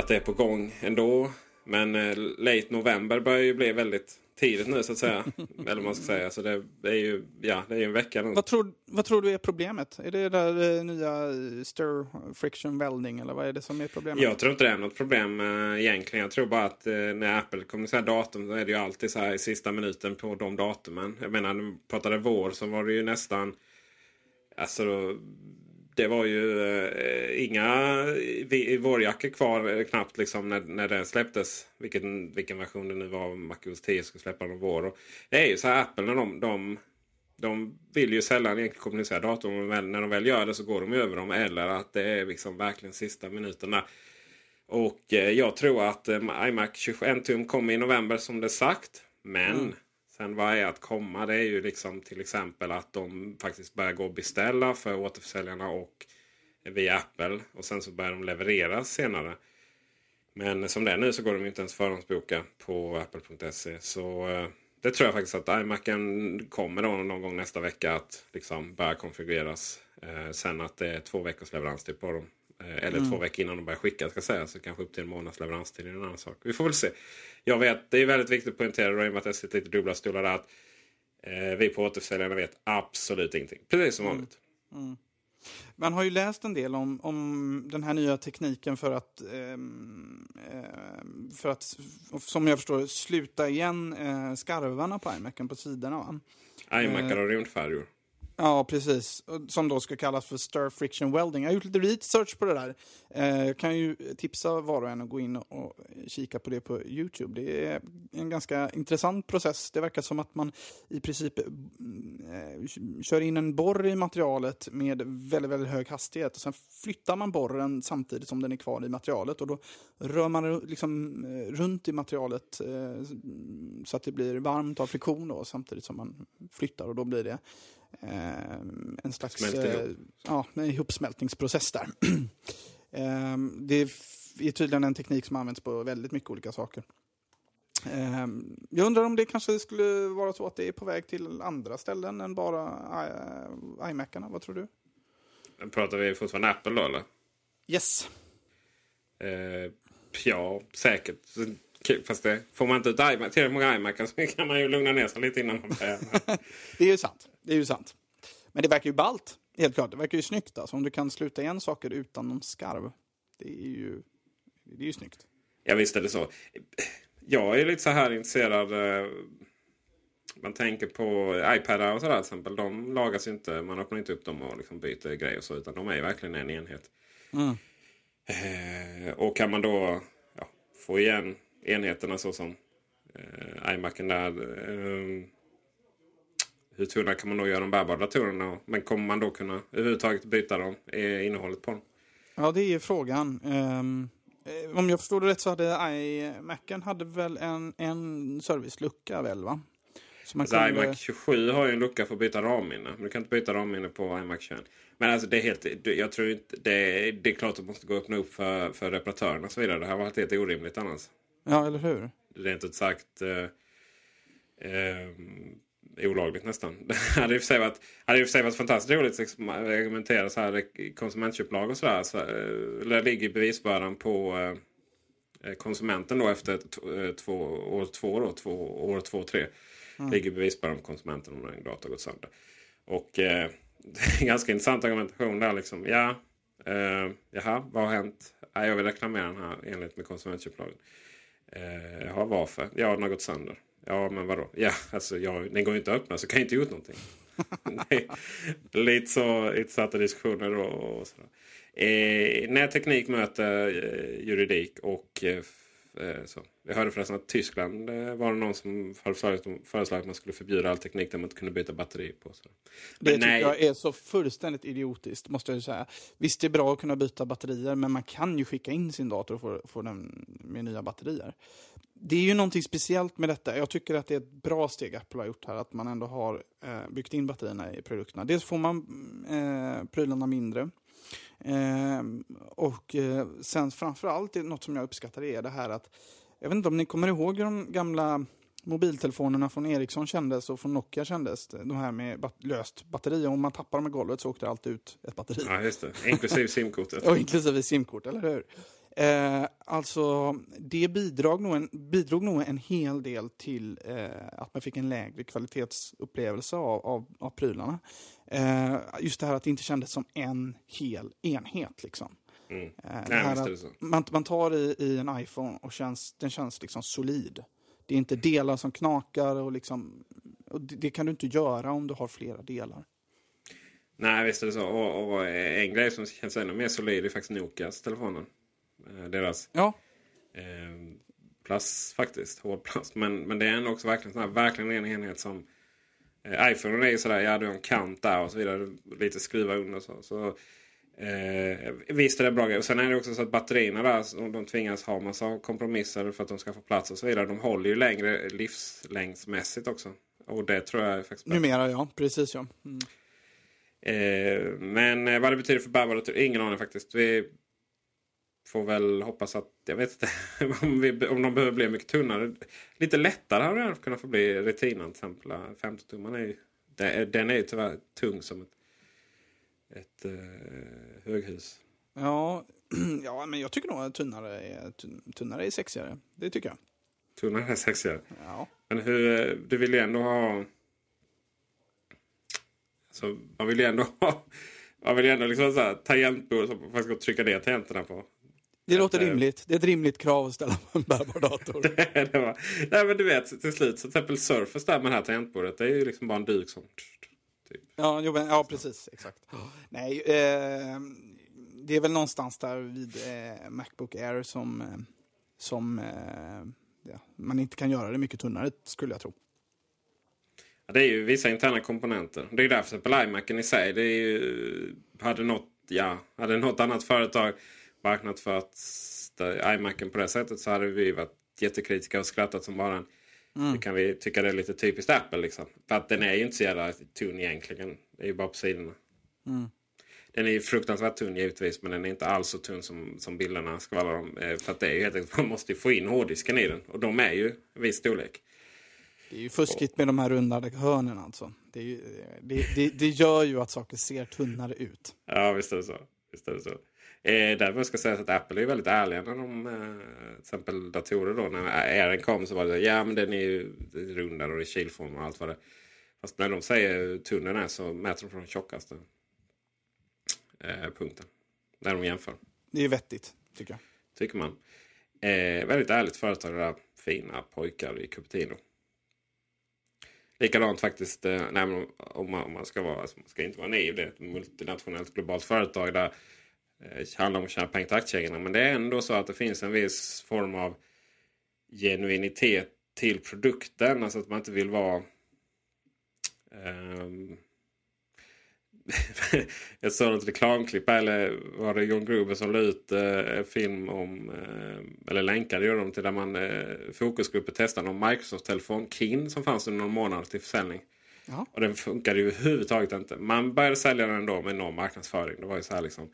[SPEAKER 2] att det är på gång ändå. Men eh, late november börjar ju bli väldigt tidigt nu så att säga. Eller vad man ska säga. Så det är ju ja, det är ju en vecka nu.
[SPEAKER 3] Vad tror, vad tror du är problemet? Är det där eh, nya eh, stir friction welding eller vad är det som är problemet?
[SPEAKER 2] Jag tror inte det är något problem eh, egentligen. Jag tror bara att eh, när Apple kommunicerar datum så är det ju alltid så här i sista minuten på de datumen. Jag menar, när vi pratade vår så var det ju nästan... Alltså, det var ju eh, inga vårjackor kvar eh, knappt liksom när, när den släpptes. Vilken, vilken version det nu var av MacOS 10 skulle släppa någon vår. Och det är ju så här Apple när de, de de vill ju sällan egentligen kommunicera datorn. Men när de väl gör det så går de ju över dem. Eller att det är liksom verkligen sista minuterna. Och eh, jag tror att eh, iMac 21 tum kommer i november som det sagt. Men mm sen vad är att komma? Det är ju liksom till exempel att de faktiskt börjar gå och beställa för återförsäljarna och via Apple. Och sen så börjar de levereras senare. Men som det är nu så går de ju inte ens förhandsboka på apple.se. Så eh, det tror jag faktiskt att iMacen kommer då någon gång nästa vecka att liksom börja konfigureras. Eh, sen att det är två veckors leveranstid typ på dem. Eh, eller två veckor innan de börjar skicka ska säga. Så kanske upp till en månads leveranstid är en annan sak. Vi får väl se. Jag vet, det är väldigt viktigt att poängtera då, i och med att jag sitter lite dubbla stolar där. Att, eh, vi på återförsäljarna vet absolut ingenting. Precis som vanligt.
[SPEAKER 3] Man har ju läst en del om, om den här nya tekniken för att, ehm, ehm, för att, som jag förstår sluta igen eh, skarvarna på iMacen på sidorna. Va?
[SPEAKER 2] iMacar och rymdfärjor.
[SPEAKER 3] Ja, precis. Som då ska kallas för stir friction welding. Jag har gjort lite research på det där. Jag kan ju tipsa var och en att gå in och kika på det på Youtube. Det är en ganska intressant process. Det verkar som att man i princip eh, kör in en borr i materialet med väldigt, väldigt hög hastighet. Och sen flyttar man borren samtidigt som den är kvar i materialet. Och då rör man liksom eh, runt i materialet så att det blir varmt av friktion då, samtidigt som man flyttar. Och då blir det en slags eh, ja, en ihopsmältningsprocess där. eh, det är tydligen en teknik som används på väldigt mycket olika saker. Eh, jag undrar om det kanske skulle vara så att det är på väg till andra ställen än bara i- iMacarna. Vad tror du?
[SPEAKER 2] Pratar vi fortfarande Apple då eller?
[SPEAKER 3] Yes.
[SPEAKER 2] Eh, ja, säkert. Kul, Fast det får man inte ut iMac, tillräckligt många iMacar så kan man ju lugna ner sig lite innan man börjar.
[SPEAKER 3] Det är ju sant. Det är ju sant. Men det verkar ju ballt. Helt klart. Det verkar ju snyggt. Alltså. Om du kan sluta igen saker utan någon skarv. Det är ju, det är ju snyggt.
[SPEAKER 2] ja, visst är det så. Jag är lite så här intresserad. Eh, man tänker på iPadar och sådär till exempel. De lagas ju inte. Man öppnar inte upp dem och liksom byter grejer och så. Utan de är ju verkligen en enhet. Eh, och kan man då ja, få igen enheterna så som eh, iMacen där. Eh, hur tunna kan man då göra de bärbara datorerna? Men kommer man då kunna överhuvudtaget byta dem? Är innehållet på dem?
[SPEAKER 3] Ja, det är ju frågan. Eh, om jag förstår det rätt så hade iMacen hade väl en, en servicelucka väl va? Så
[SPEAKER 2] Alltså,
[SPEAKER 3] kunde-
[SPEAKER 2] iMac 27 har ju en lucka för att byta ramminne. Men du kan inte byta ramminne på iMac 21. Men alltså det är helt... det- Jag tror inte... Det är, det är klart att du måste gå öppna upp för, för reparatörerna och så vidare. Det här varit helt orimligt annars.
[SPEAKER 3] Ja, eller hur?
[SPEAKER 2] Rent ut sagt... Eh, eh, olagligt nästan. Det hade i och för sig varit, hade i och för sig varit fantastiskt roligt att argumentera så här konsumentköplag och sådär. Så, eh, där ligger bevisbördan på eh, konsumenten då efter eh, två, år två, då, två, år två, tre. Ligger bevisbördan på konsumenten om en dator gått sönder. Och eh, det är en ganska intressant argumentation där liksom. Ja, eh, jaha, vad har hänt? Ja, jag vill reklamera den här enligt med konsumentköplagen. Eh, jaha, varför? Ja, den har gått sönder. Ja, men vadå? Ja, alltså, jag, den går ju inte att öppna så kan jag inte gjort någonting. Lite så intressanta diskussioner och, och sådär. Eh, när teknik möter eh, juridik och Eh, så. Jag hörde förresten att Tyskland eh, var det någon som föreslagit, att man skulle förbjuda all teknik där man inte kunde byta batteri på. Så.
[SPEAKER 3] det tycker nej. jag är så fullständigt idiotiskt, måste jag säga. Visst, det är bra att kunna byta batterier, men man kan ju skicka in sin dator och få, få den med nya batterier. Det är ju någonting speciellt med detta. Jag tycker att det är ett bra steg Apple har gjort här, att man ändå har eh, byggt in batterierna i produkterna. Dels får man eh, prylarna mindre. Eh, och eh, sen framförallt, något som jag uppskattar är det här att, jag vet inte om ni kommer ihåg de gamla mobiltelefonerna från Ericsson kändes och från Nokia kändes. De här med bat löst batteri. Om man tappar dem i golvet så åkte det alltid ut ett batteri.
[SPEAKER 2] Ja, just det. Inklusive simkortet.
[SPEAKER 3] och inklusive simkort, eller hur? Eh, alltså, det bidrog nog, en, bidrog nog en hel del till eh, att man fick en lägre kvalitetsupplevelse av, av, av prylarna. Eh, just det här att det inte kändes som en hel enhet. Liksom.
[SPEAKER 2] Mm. Eh, Nej,
[SPEAKER 3] man, man tar i, i en iPhone och känns, den känns liksom solid. Det är inte delar som knakar och, liksom, och det, det, kan du inte göra om du har flera delar.
[SPEAKER 2] Nej, visst är det så. Och, och en grej som känns ännu mer solid är faktiskt Nokias telefoner. Eh, deras
[SPEAKER 3] ja.
[SPEAKER 2] eh, plast faktiskt, hård plast. Men, men det är ändå också verkligen, sån här, verkligen en enhet som iPhone är ju sådär, ja du har en kant där och så vidare. Lite skruva under så. så eh, visst är det bra grejer. Sen är det också så att batterierna där, de tvingas ha massa kompromisser för att de ska få plats och så vidare. De håller ju längre livslängdsmässigt också. Och det tror jag är faktiskt
[SPEAKER 3] bra. Numera ja, precis ja. Mm.
[SPEAKER 2] Eh, men eh, vad det betyder för bärbara ingen aning faktiskt. Vi får väl hoppas att, jag vet inte, om, vi, om de behöver bli mycket tunnare. Lite lättare hade det kunnat få bli Retinan till exempel. 15 tumman är ju, den är ju tyvärr tung som ett, ett uh, höghus.
[SPEAKER 3] Ja, ja, men jag tycker nog att tunnare är, tunnare är sexigare. Det tycker jag.
[SPEAKER 2] Tunnare är sexigare?
[SPEAKER 3] Ja.
[SPEAKER 2] Men hur, du vill ju ändå ha... Alltså, man vill ju ändå ha... Man vill ju ändå liksom så här, tangentbord som man ska trycka ner tangenterna på.
[SPEAKER 3] Det låter rimligt. Det är ett rimligt krav att ställa på en bärbar dator.
[SPEAKER 2] det, det var, nej men du vet till slut, så till exempel Surface där med det här tangentbordet. Det är ju liksom bara en duk som...
[SPEAKER 3] Typ. Ja, jo, men, ja, precis. Exakt. Nej, eh, det är väl någonstans där vid eh, Macbook Air som, eh, som eh, ja, man inte kan göra det mycket tunnare, skulle jag tro.
[SPEAKER 2] Ja, det är ju vissa interna komponenter. Det är därför till exempel iMacen i sig. Det är ju, hade, något, ja, hade något annat företag marknadsfört iMacen på det sättet så hade vi varit jättekritiska och skrattat som bara en. Mm. Det kan vi tycka det är lite typiskt Apple. Liksom. För att den är ju inte så jävla tunn egentligen. Det är ju bara på sidorna.
[SPEAKER 3] Mm.
[SPEAKER 2] Den är ju fruktansvärt tunn givetvis men den är inte alls så tunn som, som bilderna skvallrar om. Eh, för att det är ju helt enkelt, man måste få in hårddisken i den. Och de är ju en viss storlek.
[SPEAKER 3] Det är ju fuskigt med de här rundade hörnen alltså. Det, ju, det, det, det, gör ju att saker ser tunnare ut.
[SPEAKER 2] Ja visst är det så. Visst är det så. Eh, därför ska sägas att Apple är väldigt ärliga när de, eh, till exempel datorer då. När Airen kom så var det ja men den är ju rundare och i kilform och allt vad det Fast när de säger hur tunn den är så mäter de från den tjockaste eh, punkten. När de jämför.
[SPEAKER 3] Det är vettigt tycker jag.
[SPEAKER 2] Tycker man. Eh, väldigt ärligt företag det där fina pojkar i Cupertino. Likadant faktiskt eh, nej, om, man, om man ska vara, alltså man ska inte vara naiv. Det är ett multinationellt globalt företag där Eh, handlar om att tjäna pengar till aktieägarna. Men det är ändå så att det finns en viss form av genuinitet till produkten. Alltså att man inte vill vara... Um, ett reklamklipp, eller var det John Gruber som la ut uh, film om, uh, eller länkade gör de till där man uh, fokusgrupper testade någon Microsoft-telefon, Kin, som fanns under någon månad till försäljning.
[SPEAKER 3] Ja.
[SPEAKER 2] Och den funkade ju överhuvudtaget inte. Man började sälja den då med enorm marknadsföring. Det var ju så här liksom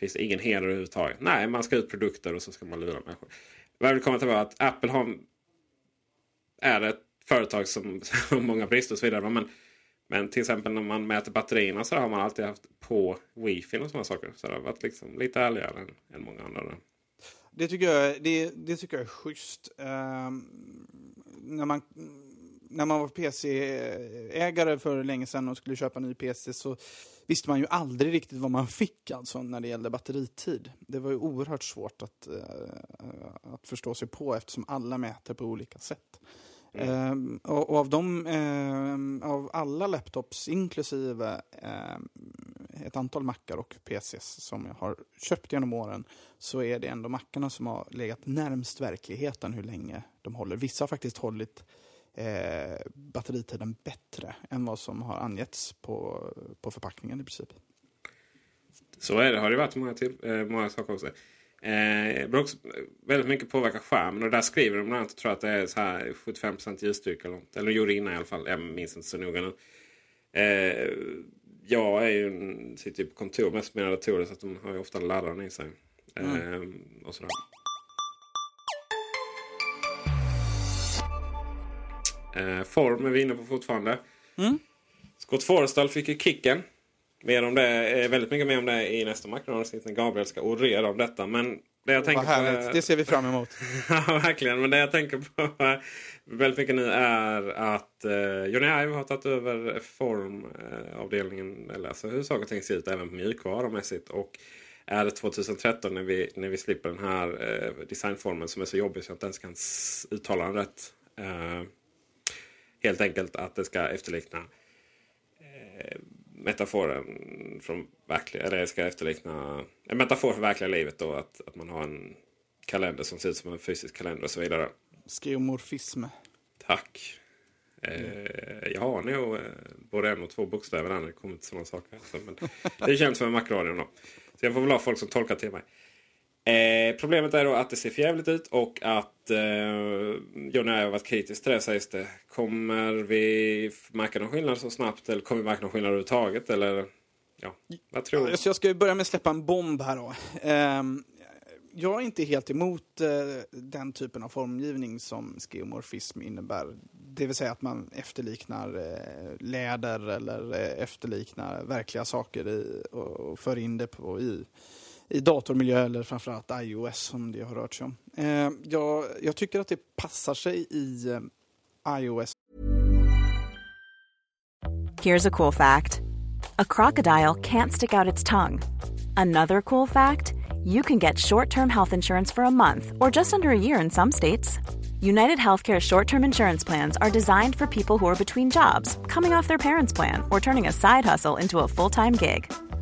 [SPEAKER 2] finns det ingen heder överhuvudtaget. Nej, man ska ut produkter och så ska man lura människor. Vad jag vill komma till var att Apple har, är ett företag som har många brister och så vidare. Men, men till exempel när man mäter batterierna så har man alltid haft på wifi och sådana saker. Så det har varit liksom lite ärligare än, än många andra.
[SPEAKER 3] Det tycker jag, det, det tycker jag är schysst. Uh, när, man, när man var PC-ägare för länge sedan och skulle köpa en ny PC så visste man ju aldrig riktigt vad man fick alltså när det gällde batteritid. Det var ju oerhört svårt att, uh, att förstå sig på eftersom alla mäter på olika sätt. Ehm, och, och av dem, ehm, av alla laptops inklusive ehm, ett antal mackar och PCs som jag har köpt genom åren så är det ändå mackarna som har legat närmst verkligheten hur länge de håller. Vissa har faktiskt hållit eh, batteritiden bättre än vad som har angetts på, på förpackningen i princip.
[SPEAKER 2] Så är det. Har det varit många, till, eh, många saker också. Eh, också väldigt mycket påverkar skärmen. Och där skriver de bland annat, tror att det är så här 75 ljusstyrka. Eller, något. eller gjorde innan i alla fall. Jag minns inte så noga nu. Eh, jag är ju en, sitter ju på kontor mest med mina datorer så att de har ju ofta laddaren i sig. Eh,
[SPEAKER 3] Mm.
[SPEAKER 2] och sådär. Eh, form är vi inne på fortfarande.
[SPEAKER 3] Mm.
[SPEAKER 2] Scott Forstall fick ju kicken. Mer om det, eh, väldigt mycket mer om det i nästa Macron-avsnitt när Gabriel ska orera om detta. Men det jag tänker
[SPEAKER 3] Vad härligt,
[SPEAKER 2] på...
[SPEAKER 3] det ser vi fram emot.
[SPEAKER 2] ja, verkligen. Men det jag tänker på eh, väldigt mycket nu är att eh, Johnny Ive har tagit över formavdelningen. eller alltså hur saker och ting ser ut även mjukvarumässigt. Och är det 2013 när vi, när vi slipper den här eh, designformen som är så jobbig så jag inte ens kan uttala den rätt. Eh, helt enkelt att det ska efterlikna eh, metaforen från verkliga, eller ska efterlikna en metafor för verkliga livet då. Att, att man har en kalender som ser ut som en fysisk kalender och så vidare.
[SPEAKER 3] Skeomorfism.
[SPEAKER 2] Tack. Eh, jag har nog eh, både en och två bokstäver när det kommer till sådana saker. Så, men det känns som en Macradion då. Så jag får väl ha folk som tolkar till mig. Eh, problemet är då att det ser förjävligt ut och att eh, Johnny har varit kritisk till det sägs det. Kommer vi märka någon skillnad så snabbt eller kommer vi märka någon skillnad överhuvudtaget? Eller ja, vad tror du?
[SPEAKER 3] Så jag ska börja med att släppa en bomb här då. Eh, jag är inte helt emot eh, den typen av formgivning som skeomorfism innebär. Det vill säga att man efterliknar eh, läder eller eh, efterliknar verkliga saker i, och, och för in det på, i, i datormiljö eller framförallt iOS som det har rört sig om. Eh, jag, jag tycker att det passar sig i eh, iOS
[SPEAKER 4] Here's a cool fact a crocodile can't stick out its tongue. Another cool fact you can get short term health insurance for a month or just under a year in some states. United Healthcare short term insurance plans are designed for people who are between jobs, coming off their parents' plan, or turning a side hustle into a full time gig.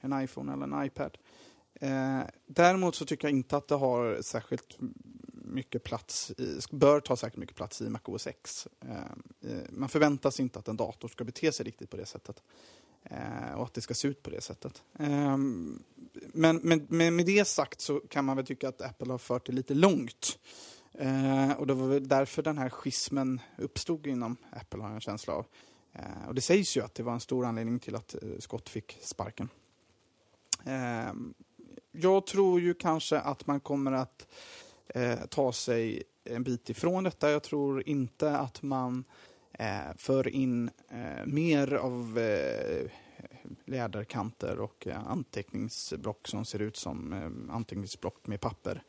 [SPEAKER 3] En iPhone eller en iPad. Eh, däremot så tycker jag inte att det har särskilt mycket plats i, bör ta särskilt mycket plats i MacOS X. Eh, eh man förväntar sig inte att en dator ska bete sig riktigt på det sättet. Eh, och att det ska se ut på det sättet. Eh, men, men, men med det sagt så kan man väl tycka att Apple har fört det lite långt. Eh, och det var väl därför den här schismen uppstod inom Apple har jag en känsla av. Eh, och det sägs ju att det var en stor anledning till att eh, Scott fick sparken. Eh, jag tror ju kanske att man kommer att eh, ta sig en bit ifrån detta. Jag tror inte att man eh, för in eh, mer av eh, läderkanter och eh, anteckningsblock som ser ut som eh, anteckningsblock med papper.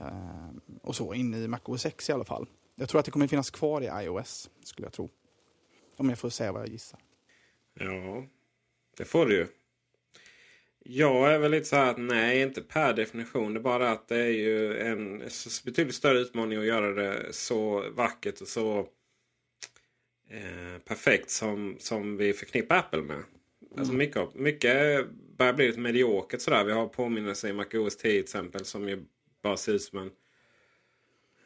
[SPEAKER 3] Eh, och så in i MacOS X i alla fall. Jag tror att det kommer finnas kvar i iOS, skulle jag tro. Om jag får säga vad jag gissar.
[SPEAKER 2] Ja, det får du ju. Jag är väl lite så här att nej, inte per definition. Det är bara att det är ju en betydligt större utmaning att göra det så vackert och så eh, perfekt som, som vi förknippar Apple med. Alltså mycket, mycket börjar bli lite mediokert sådär. Vi har påminnelser i MacOS 10 till exempel som ju bara ser ut som en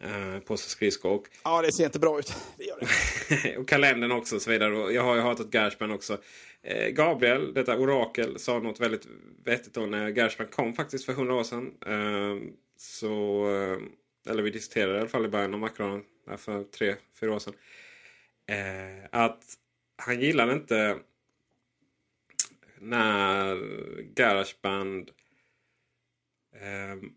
[SPEAKER 2] eh, påse skridskor. Och
[SPEAKER 3] Ja, det ser inte bra ut. Det gör det.
[SPEAKER 2] och kalendern också och så vidare. Och jag har ju hatat Gershman också. Eh, Gabriel, detta orakel, sa något väldigt vettigt då när Gershman kom faktiskt för hundra år sedan. Eh, så, eh, eller vi diskuterade i alla fall i början av makronen för tre, fyra år sedan. Eh, att han gillade inte när Garageband eh,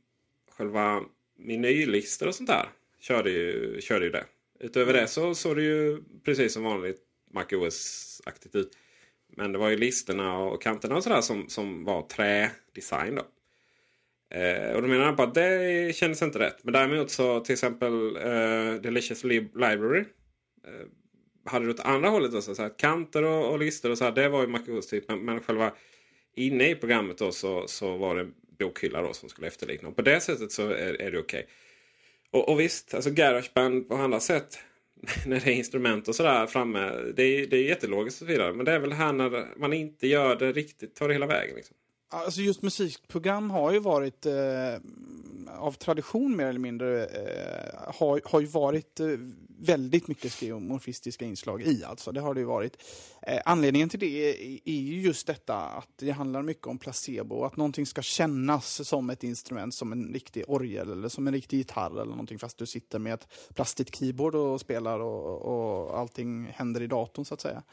[SPEAKER 2] själva menylistor och sånt där körde ju, körde ju det. Utöver det så såg det ju precis som vanligt MacOS-aktigt ut. Men det var ju listorna och kanterna och sådär som, som var trädesign då. Eh, och då menar han på att det kändes inte rätt. Men däremot så till exempel eh, Delicious Lib Library. Eh, hade det åt andra hållet då, så att kanter och, och listor och så här, det var ju MacOS typ. Men, men själva inne i programmet då så, så var det bokhylla då som skulle efterlikna. Och på det sättet så är, är det okej. Och, och visst, alltså Garageband på andra sätt. När det är instrument och sådär framme. Det är, det är jättelogiskt och så vidare. Men det är väl här när man inte gör det riktigt, tar det hela vägen. Liksom.
[SPEAKER 3] Alltså just musikprogram har ju varit eh, av tradition mer eller mindre eh, har, har ju varit eh, väldigt mycket skeuomorfistiska inslag i. Alltså. Det har det ju varit. Eh, anledningen till det är, är ju just detta att det handlar mycket om placebo. Att någonting ska kännas som ett instrument, som en riktig orgel eller som en riktig gitarr eller någonting fast du sitter med ett plastigt keyboard och spelar och, och allting händer i datorn så att säga.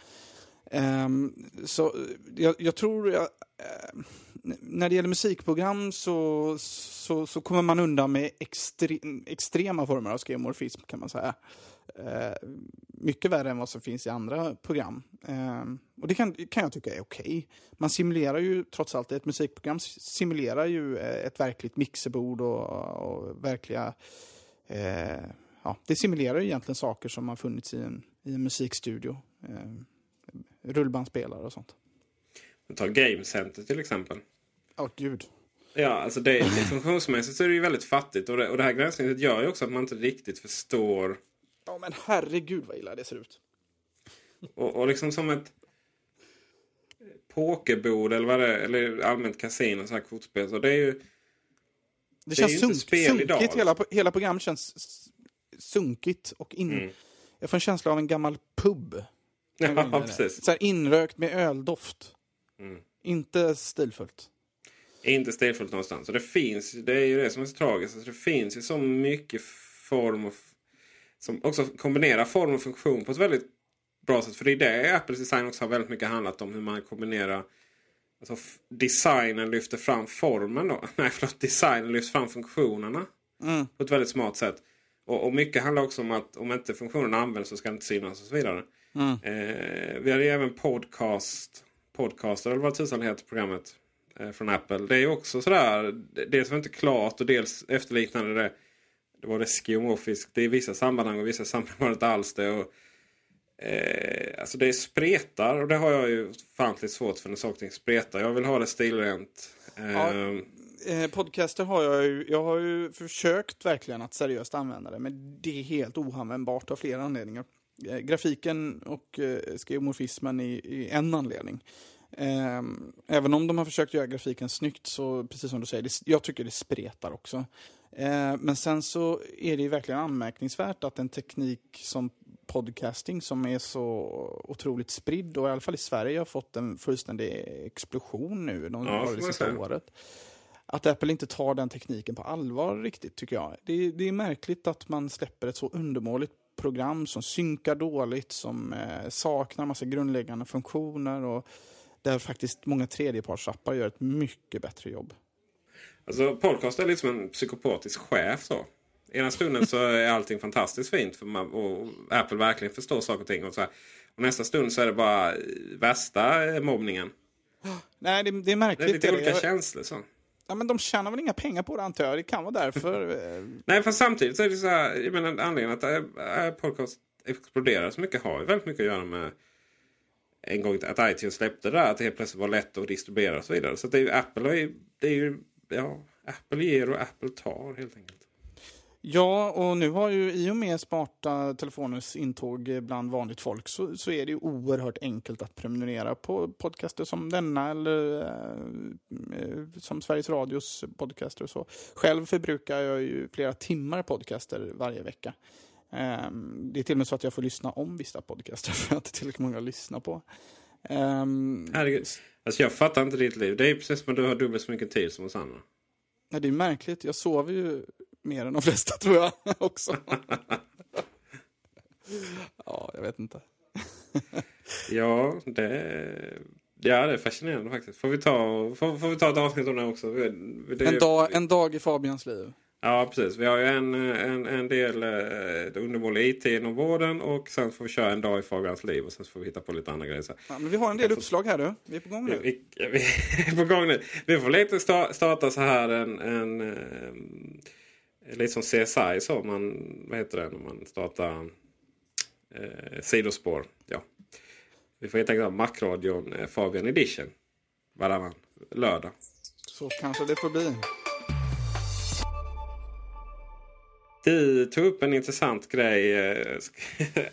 [SPEAKER 3] Um, så jag, jag tror... Jag, uh, när det gäller musikprogram så, så, så kommer man undan med extre, extrema former av skeuomorfism kan man säga. Uh, mycket värre än vad som finns i andra program. Uh, och det kan, kan jag tycka är okej. Okay. Man simulerar ju trots allt, ett musikprogram simulerar ju eh, ett verkligt mixerbord och, och verkliga... ja, det simulerar ju egentligen saker som har funnits i en, i en musikstudio ehm, rullbandspelare och sånt.
[SPEAKER 2] Ta Game Center till exempel.
[SPEAKER 3] Åh oh, gud.
[SPEAKER 2] Ja, alltså det, funktionsmässigt så är det ju väldigt fattigt. Och det, och det här granskningset gör ju också att man inte riktigt förstår.
[SPEAKER 3] Ja oh, men herregud vad illa det ser ut.
[SPEAKER 2] Och, och liksom som ett pokerbord eller vad det är. Eller allmänt kasino, så här kortspel. Så det är ju...
[SPEAKER 3] Det, det känns sunk, sunkigt. Hela, hela programmet känns sunkigt och in... Mm. Jag får en känsla av en gammal pub.
[SPEAKER 2] Ja, precis.
[SPEAKER 3] Så här inrökt med öldoft. Mm. Inte stilfullt.
[SPEAKER 2] Inte stilfullt någonstans. Och det finns, det är ju det som är så tragiskt. Alltså det finns ju så mycket form och... Som också kombinerar form och funktion på ett väldigt bra sätt. För det är det Apples design också har väldigt mycket handlat om. Hur man kombinerar... Alltså designen lyfter fram formen då. Nej förlåt, designen lyfter fram funktionerna.
[SPEAKER 3] Mm.
[SPEAKER 2] På ett väldigt smart sätt. Och, och mycket handlar också om att om inte funktionen används så ska den inte synas och så vidare.
[SPEAKER 3] Mm.
[SPEAKER 2] Eh, vi hade ju även podcast, podcaster eller vad tusan heter programmet. eh, från Apple. Det är ju också sådär. Dels var det inte klart och dels efterliknande det. Det var det skeuomorfiskt. Det är vissa sammanhang och vissa sammanhang var det inte alls det. Och, eh, alltså det spretar och det har jag ju fantligt svårt för när saker och ting spretar. Jag vill ha det stilrent.
[SPEAKER 3] Ja. Eh, podcaster har jag ju, jag har ju försökt verkligen att seriöst använda det, men det är helt oanvändbart av flera anledningar. Eh, grafiken och eh, skeuomorfismen är, är en anledning. Eh, även om de har försökt göra grafiken snyggt så, precis som du säger, det, jag tycker det spretar också. Eh, men sen så är det ju verkligen anmärkningsvärt att en teknik som podcasting som är så otroligt spridd och i alla fall i Sverige har fått en fullständig explosion nu de,
[SPEAKER 2] Ja,
[SPEAKER 3] det sista
[SPEAKER 2] säga.
[SPEAKER 3] året. Att Apple inte tar den tekniken på allvar riktigt tycker jag. Det, är- det är märkligt att man släpper ett så undermåligt program som synkar dåligt, som eh, saknar massa grundläggande funktioner och där faktiskt många tredjepartsappar gör ett mycket bättre jobb.
[SPEAKER 2] Alltså podcast är lite som en psykopatisk chef. Så. Ena stunden så är allting fantastiskt fint för man, och Apple verkligen förstår saker och ting. Och, så här. och nästa stund så är det bara värsta mobbningen.
[SPEAKER 3] Nej, det, det är
[SPEAKER 2] Det är
[SPEAKER 3] märkligt.
[SPEAKER 2] lite
[SPEAKER 3] är det.
[SPEAKER 2] olika
[SPEAKER 3] Jag-
[SPEAKER 2] känslor. Så.
[SPEAKER 3] Ja, men de tjänar väl inga pengar på det antar jag. Det kan vara därför. eh,
[SPEAKER 2] Nej, fast samtidigt så är det så här. Jag menar, anledningen att äh, podcast exploderar så mycket har ju väldigt mycket att göra med en gång att iTunes släppte det där. Att det helt plötsligt var lätt att distribuera och så vidare. Så det är ju Apple, det är ju, ja, Apple ger och Apple tar helt enkelt.
[SPEAKER 3] Ja, och nu har ju i och med smarta telefoners intåg bland vanligt folk så, så är det ju oerhört enkelt att prenumerera på podcaster som denna eller eh, eh, som Sveriges Radios podcaster och så. Själv förbrukar jag ju flera timmar podcaster varje vecka. Ehm, det är till och med så att jag får lyssna om vissa podcaster för att det är tillräckligt många att lyssna på. Um,
[SPEAKER 2] Herregud. Alltså jag fattar inte ditt liv. Det är precis som att du har dubbelt så mycket tid som oss andra.
[SPEAKER 3] Ja, det är märkligt. Jag sover ju mer än de flesta tror jag också. ja, jag vet inte.
[SPEAKER 2] Ja, det, ja, det är fascinerande faktiskt. Får vi ta, får, får vi ta ett avsnitt om det också? Det,
[SPEAKER 3] En dag, en dag i Fabians liv.
[SPEAKER 2] Ja, precis. Vi har ju en, en, en del eh, undermålig IT inom vården och sen får vi köra en dag i Fabians liv och sen får vi hitta på lite andra grejer.
[SPEAKER 3] Ja, men vi har en del uppslag här du. Vi är på gång nu.
[SPEAKER 2] Vi, vi, vi är på gång nu. Vi får lite sta, starta så här en, en eh, lite som CSI så man, vad heter det när man startar eh, sidospår. Ja. Vi får helt enkelt ha Macradion eh, Fabian Edition varannan lördag.
[SPEAKER 3] Så kanske det får bli.
[SPEAKER 2] Du tog upp en intressant grej. eh,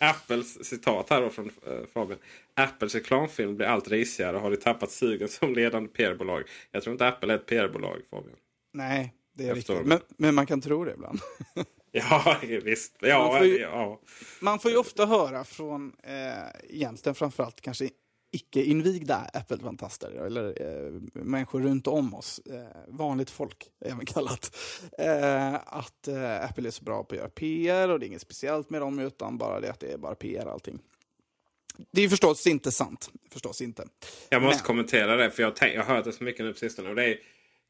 [SPEAKER 2] Apples citat här då från eh, Fabian. Apples reklamfilm blir allt risigare och har de tappat sugen som ledande PR-bolag. Jag tror inte Apple är ett PR-bolag Fabian.
[SPEAKER 3] Nej, det är riktigt. Men, men man kan tro det ibland.
[SPEAKER 2] Ja visst. Ja,
[SPEAKER 3] Man får ju-
[SPEAKER 2] ja.
[SPEAKER 3] Man får ju ofta höra från, eh, egentligen framförallt kanske icke-invigda Apple-fantaster, eller eh, människor runt om oss, eh, vanligt folk även kallat, eh, att eh, Apple är så bra på att göra PR och det är inget speciellt med dem utan bara det att det är bara PR allting. Det är förstås inte sant. Förstås inte.
[SPEAKER 2] Jag måste
[SPEAKER 3] Men-
[SPEAKER 2] kommentera det för jag har hört det så mycket nu på sistone. Och det är,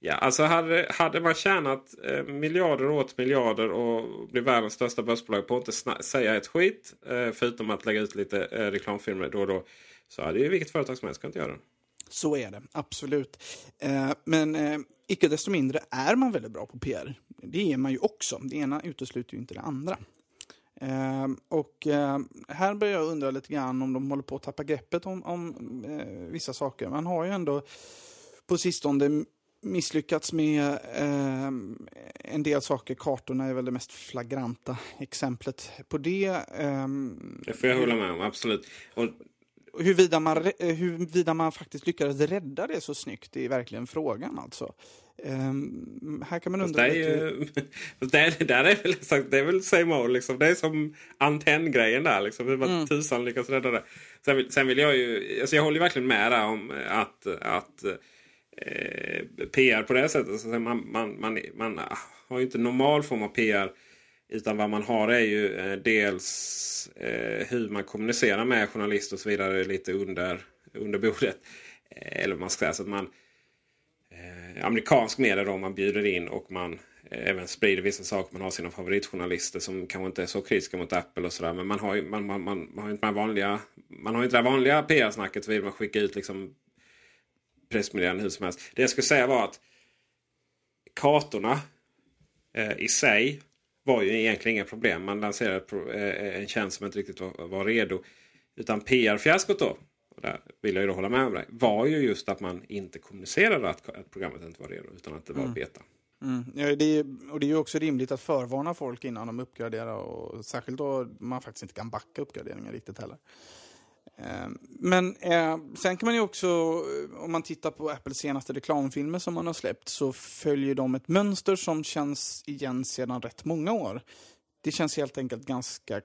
[SPEAKER 2] ja, alltså hade, hade man tjänat eh, miljarder och åt miljarder och blivit världens största börsbolag på att inte säga ett skit. Eh, förutom att lägga ut lite eh, reklamfilmer då och då. Så hade ju vilket företag som helst kunnat göra det.
[SPEAKER 3] Så är det, absolut. Eh, men eh, icke desto mindre är man väldigt bra på PR. Det är man ju också. Det ena utesluter ju inte det andra. Eh, och eh, här börjar jag undra lite grann om de håller på att tappa greppet om, om eh, vissa saker. Man har ju ändå på sistone misslyckats med eh, en del saker. Kartorna är väl det mest flagranta exemplet på det. ehm,
[SPEAKER 2] Det får jag hålla med om, absolut. Och,
[SPEAKER 3] Huruvida man, eh, huruvida man faktiskt lyckades rädda det så snyggt, är verkligen frågan alltså. Ehm, här kan man
[SPEAKER 2] fast
[SPEAKER 3] undra
[SPEAKER 2] det är
[SPEAKER 3] lite.
[SPEAKER 2] ju, fast det, är, där är väl, sagt, det är väl same old, liksom. Det är som antenngrejen där. Liksom. Hur man
[SPEAKER 3] Mm.
[SPEAKER 2] tusan lyckas rädda det. Sen vill, sen vill jag ju... Alltså jag håller verkligen med där om att, att eh, PR på det sättet. Så man, man, man, man har ju inte normal form av PR. Utan vad man har är ju eh, dels eh, hur man kommunicerar med journalister och så vidare lite under, under bordet. Eh, eller man ska säga. Så att man, eh, amerikansk media då man bjuder in och man eh, även sprider vissa saker. Man har sina favoritjournalister som kanske inte är så kritiska mot Apple och sådär. Men man har ju man, man, man, man har inte vanliga, man har inte det vanliga PR-snacket. Man skickar ut liksom pressmeddelande hur som helst. Det jag skulle säga var att kartorna eh, i sig var ju egentligen inga problem. Man lanserade eh, en tjänst som inte riktigt var, var redo. Utan PR-fiaskot då, och där vill jag ju då hålla med om dig, var ju just att man inte kommunicerade att, att programmet inte var redo utan att det var
[SPEAKER 3] Mm.
[SPEAKER 2] beta.
[SPEAKER 3] Mm. Ja, det är, och det är ju också rimligt att förvarna folk innan de uppgraderar. Och särskilt då man faktiskt inte kan backa uppgraderingar riktigt heller. Eh, men eh, sen kan man ju också, om man tittar på Apples senaste reklamfilmer som man har släppt, så följer de ett mönster som känns igen sedan rätt många år. Det känns helt enkelt ganska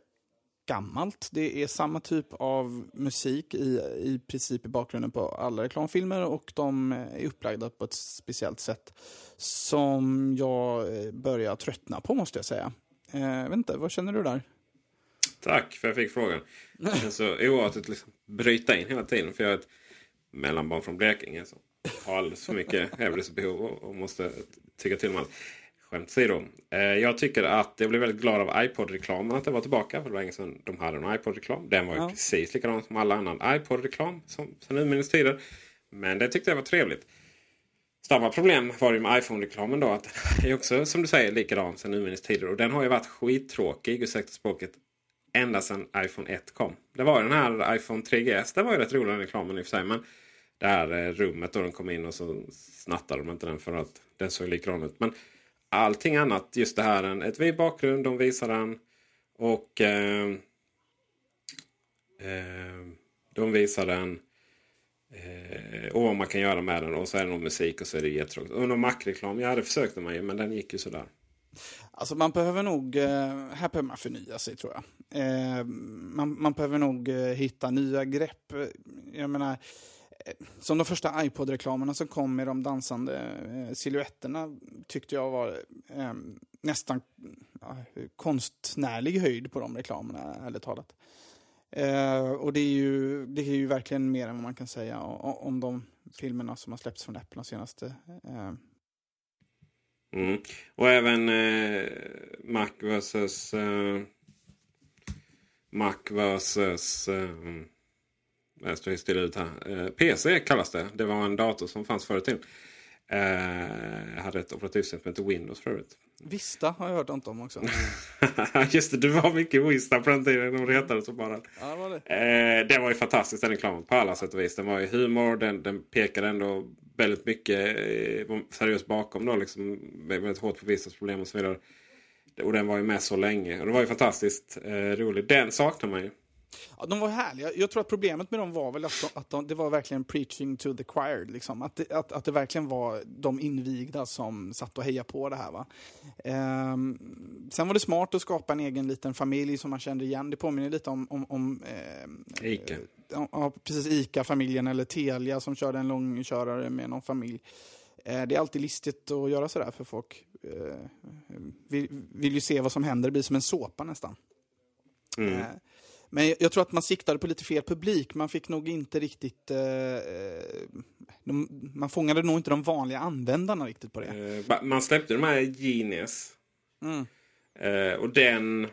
[SPEAKER 3] gammalt. Det är samma typ av musik i, i princip i bakgrunden på alla reklamfilmer och de eh, är upplagda på ett speciellt sätt som jag eh, börjar tröttna på måste jag säga. Eh, jag vet inte, vad känner du där?
[SPEAKER 2] Tack för att jag fick frågan. Det känns så oartigt liksom bryta in hela tiden. För jag är ett mellanbarn från Blekinge som har alldeles för mycket hävdelsebehov och, måste tycka till om allt. Skämt åsido. Eh, jag tycker att jag blev väldigt glad av iPod-reklamen att den var tillbaka. För det var länge sedan de hade en iPod-reklam. Den var ju
[SPEAKER 3] Ja.
[SPEAKER 2] precis likadan som alla annan iPod-reklam som sen urminnes tider. Men det tyckte jag var trevligt. Samma problem var det med iPhone-reklamen då. Att den är också som du säger likadan sen urminnes tider. Och den har ju varit skittråkig, ursäkta språket, ända sedan iPhone 1 kom. Det var den här iPhone 3GS. Det var ju rätt rolig den reklamen i och för sig. Men det här eh, rummet då de kom in och så snattade de inte den för att den såg likadan ut. Men allting annat, just det här, en, ett vid bakgrund, de visar den. Och eh, eh, de visar den. Eh, och vad man kan göra med den. Och så är det någon musik och så är det jättetråkigt. Och någon Mac-reklam, ja det försökte man ju men den gick ju sådär.
[SPEAKER 3] Alltså man behöver nog, eh, här behöver man förnya sig tror jag. Eh, man, man behöver nog eh, hitta nya grepp. Jag menar, som de första iPod-reklamerna som kom med de dansande siluetterna silhuetterna tyckte jag var nästan ja, konstnärlig höjd på de reklamerna, ärligt talat. Eh, och det är, ju, det är ju verkligen mer än vad man kan säga om, om de filmerna som har släppts från Apple de senaste eh,
[SPEAKER 2] Mm. Och även eh, Mac versus eh, Mac versus eh, jag står still ut här. Eh, PC kallas det. Det var en dator som fanns förut till. Eh, hade ett operativsystem som hette Windows förut.
[SPEAKER 3] Vista har jag hört något om också.
[SPEAKER 2] Just det, det var mycket Vista på den tiden. De retade så bara.
[SPEAKER 3] Ja, det var det.
[SPEAKER 2] Eh, det var ju fantastiskt den reklamen på alla sätt och vis. Den var ju humor, den, den pekade ändå väldigt mycket eh, seriöst bakom då. Liksom, väldigt hårt på Vistas problem och så vidare. Och den var ju med så länge. Och det var ju fantastiskt eh, roligt. Den saknar man ju.
[SPEAKER 3] Ja, de var härliga. Jag tror att problemet med dem var väl att, de, att de, det var verkligen preaching to the choir. Liksom. Att, det, att, att det verkligen var de invigda som satt och hejade på det här. Va? Ehm, sen var det smart att skapa en egen liten familj som man kände igen. Det påminner lite om, om, om ehm,
[SPEAKER 2] Ica.
[SPEAKER 3] ja, precis ICA-familjen eller Telia som körde en långkörare med någon familj. Eh, Det är alltid listigt att göra sådär för folk eh, vill, vill ju se vad som händer. Det blir som en såpa nästan.
[SPEAKER 2] Mm.
[SPEAKER 3] Eh, Men jag, tror att man siktade på lite fel publik. Man fick nog inte riktigt... Eh, eh, de, man fångade nog inte de vanliga användarna riktigt på det.
[SPEAKER 2] Eh, man släppte de här Genius.
[SPEAKER 3] Mm.
[SPEAKER 2] Eh, och den...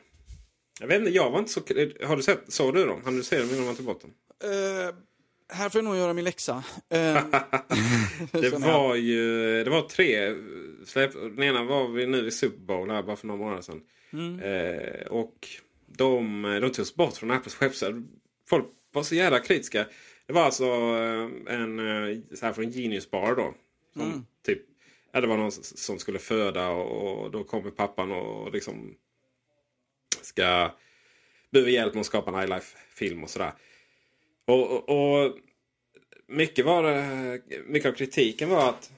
[SPEAKER 2] Jag vet inte, jag var inte så... Har du sett? Såg du dem? Hann du se dem innan man tog bort dem?
[SPEAKER 3] Eh, här får jag nog göra min läxa. Eh,
[SPEAKER 2] Det var ju det var tre släpp. Den ena var vi nu i Super Bowl här bara för några månader sedan.
[SPEAKER 3] Mm.
[SPEAKER 2] Eh, och de, de togs bort från Apples webbsida. Folk var så jävla kritiska. Det var alltså eh, en eh, så här från Genius Bar då. Som
[SPEAKER 3] Mm.
[SPEAKER 2] typ, ja, det var någon som skulle föda och, och då kommer pappan och liksom ska behöver hjälp med att skapa en highlife-film och sådär. Och, och, och mycket, var, mycket av kritiken var att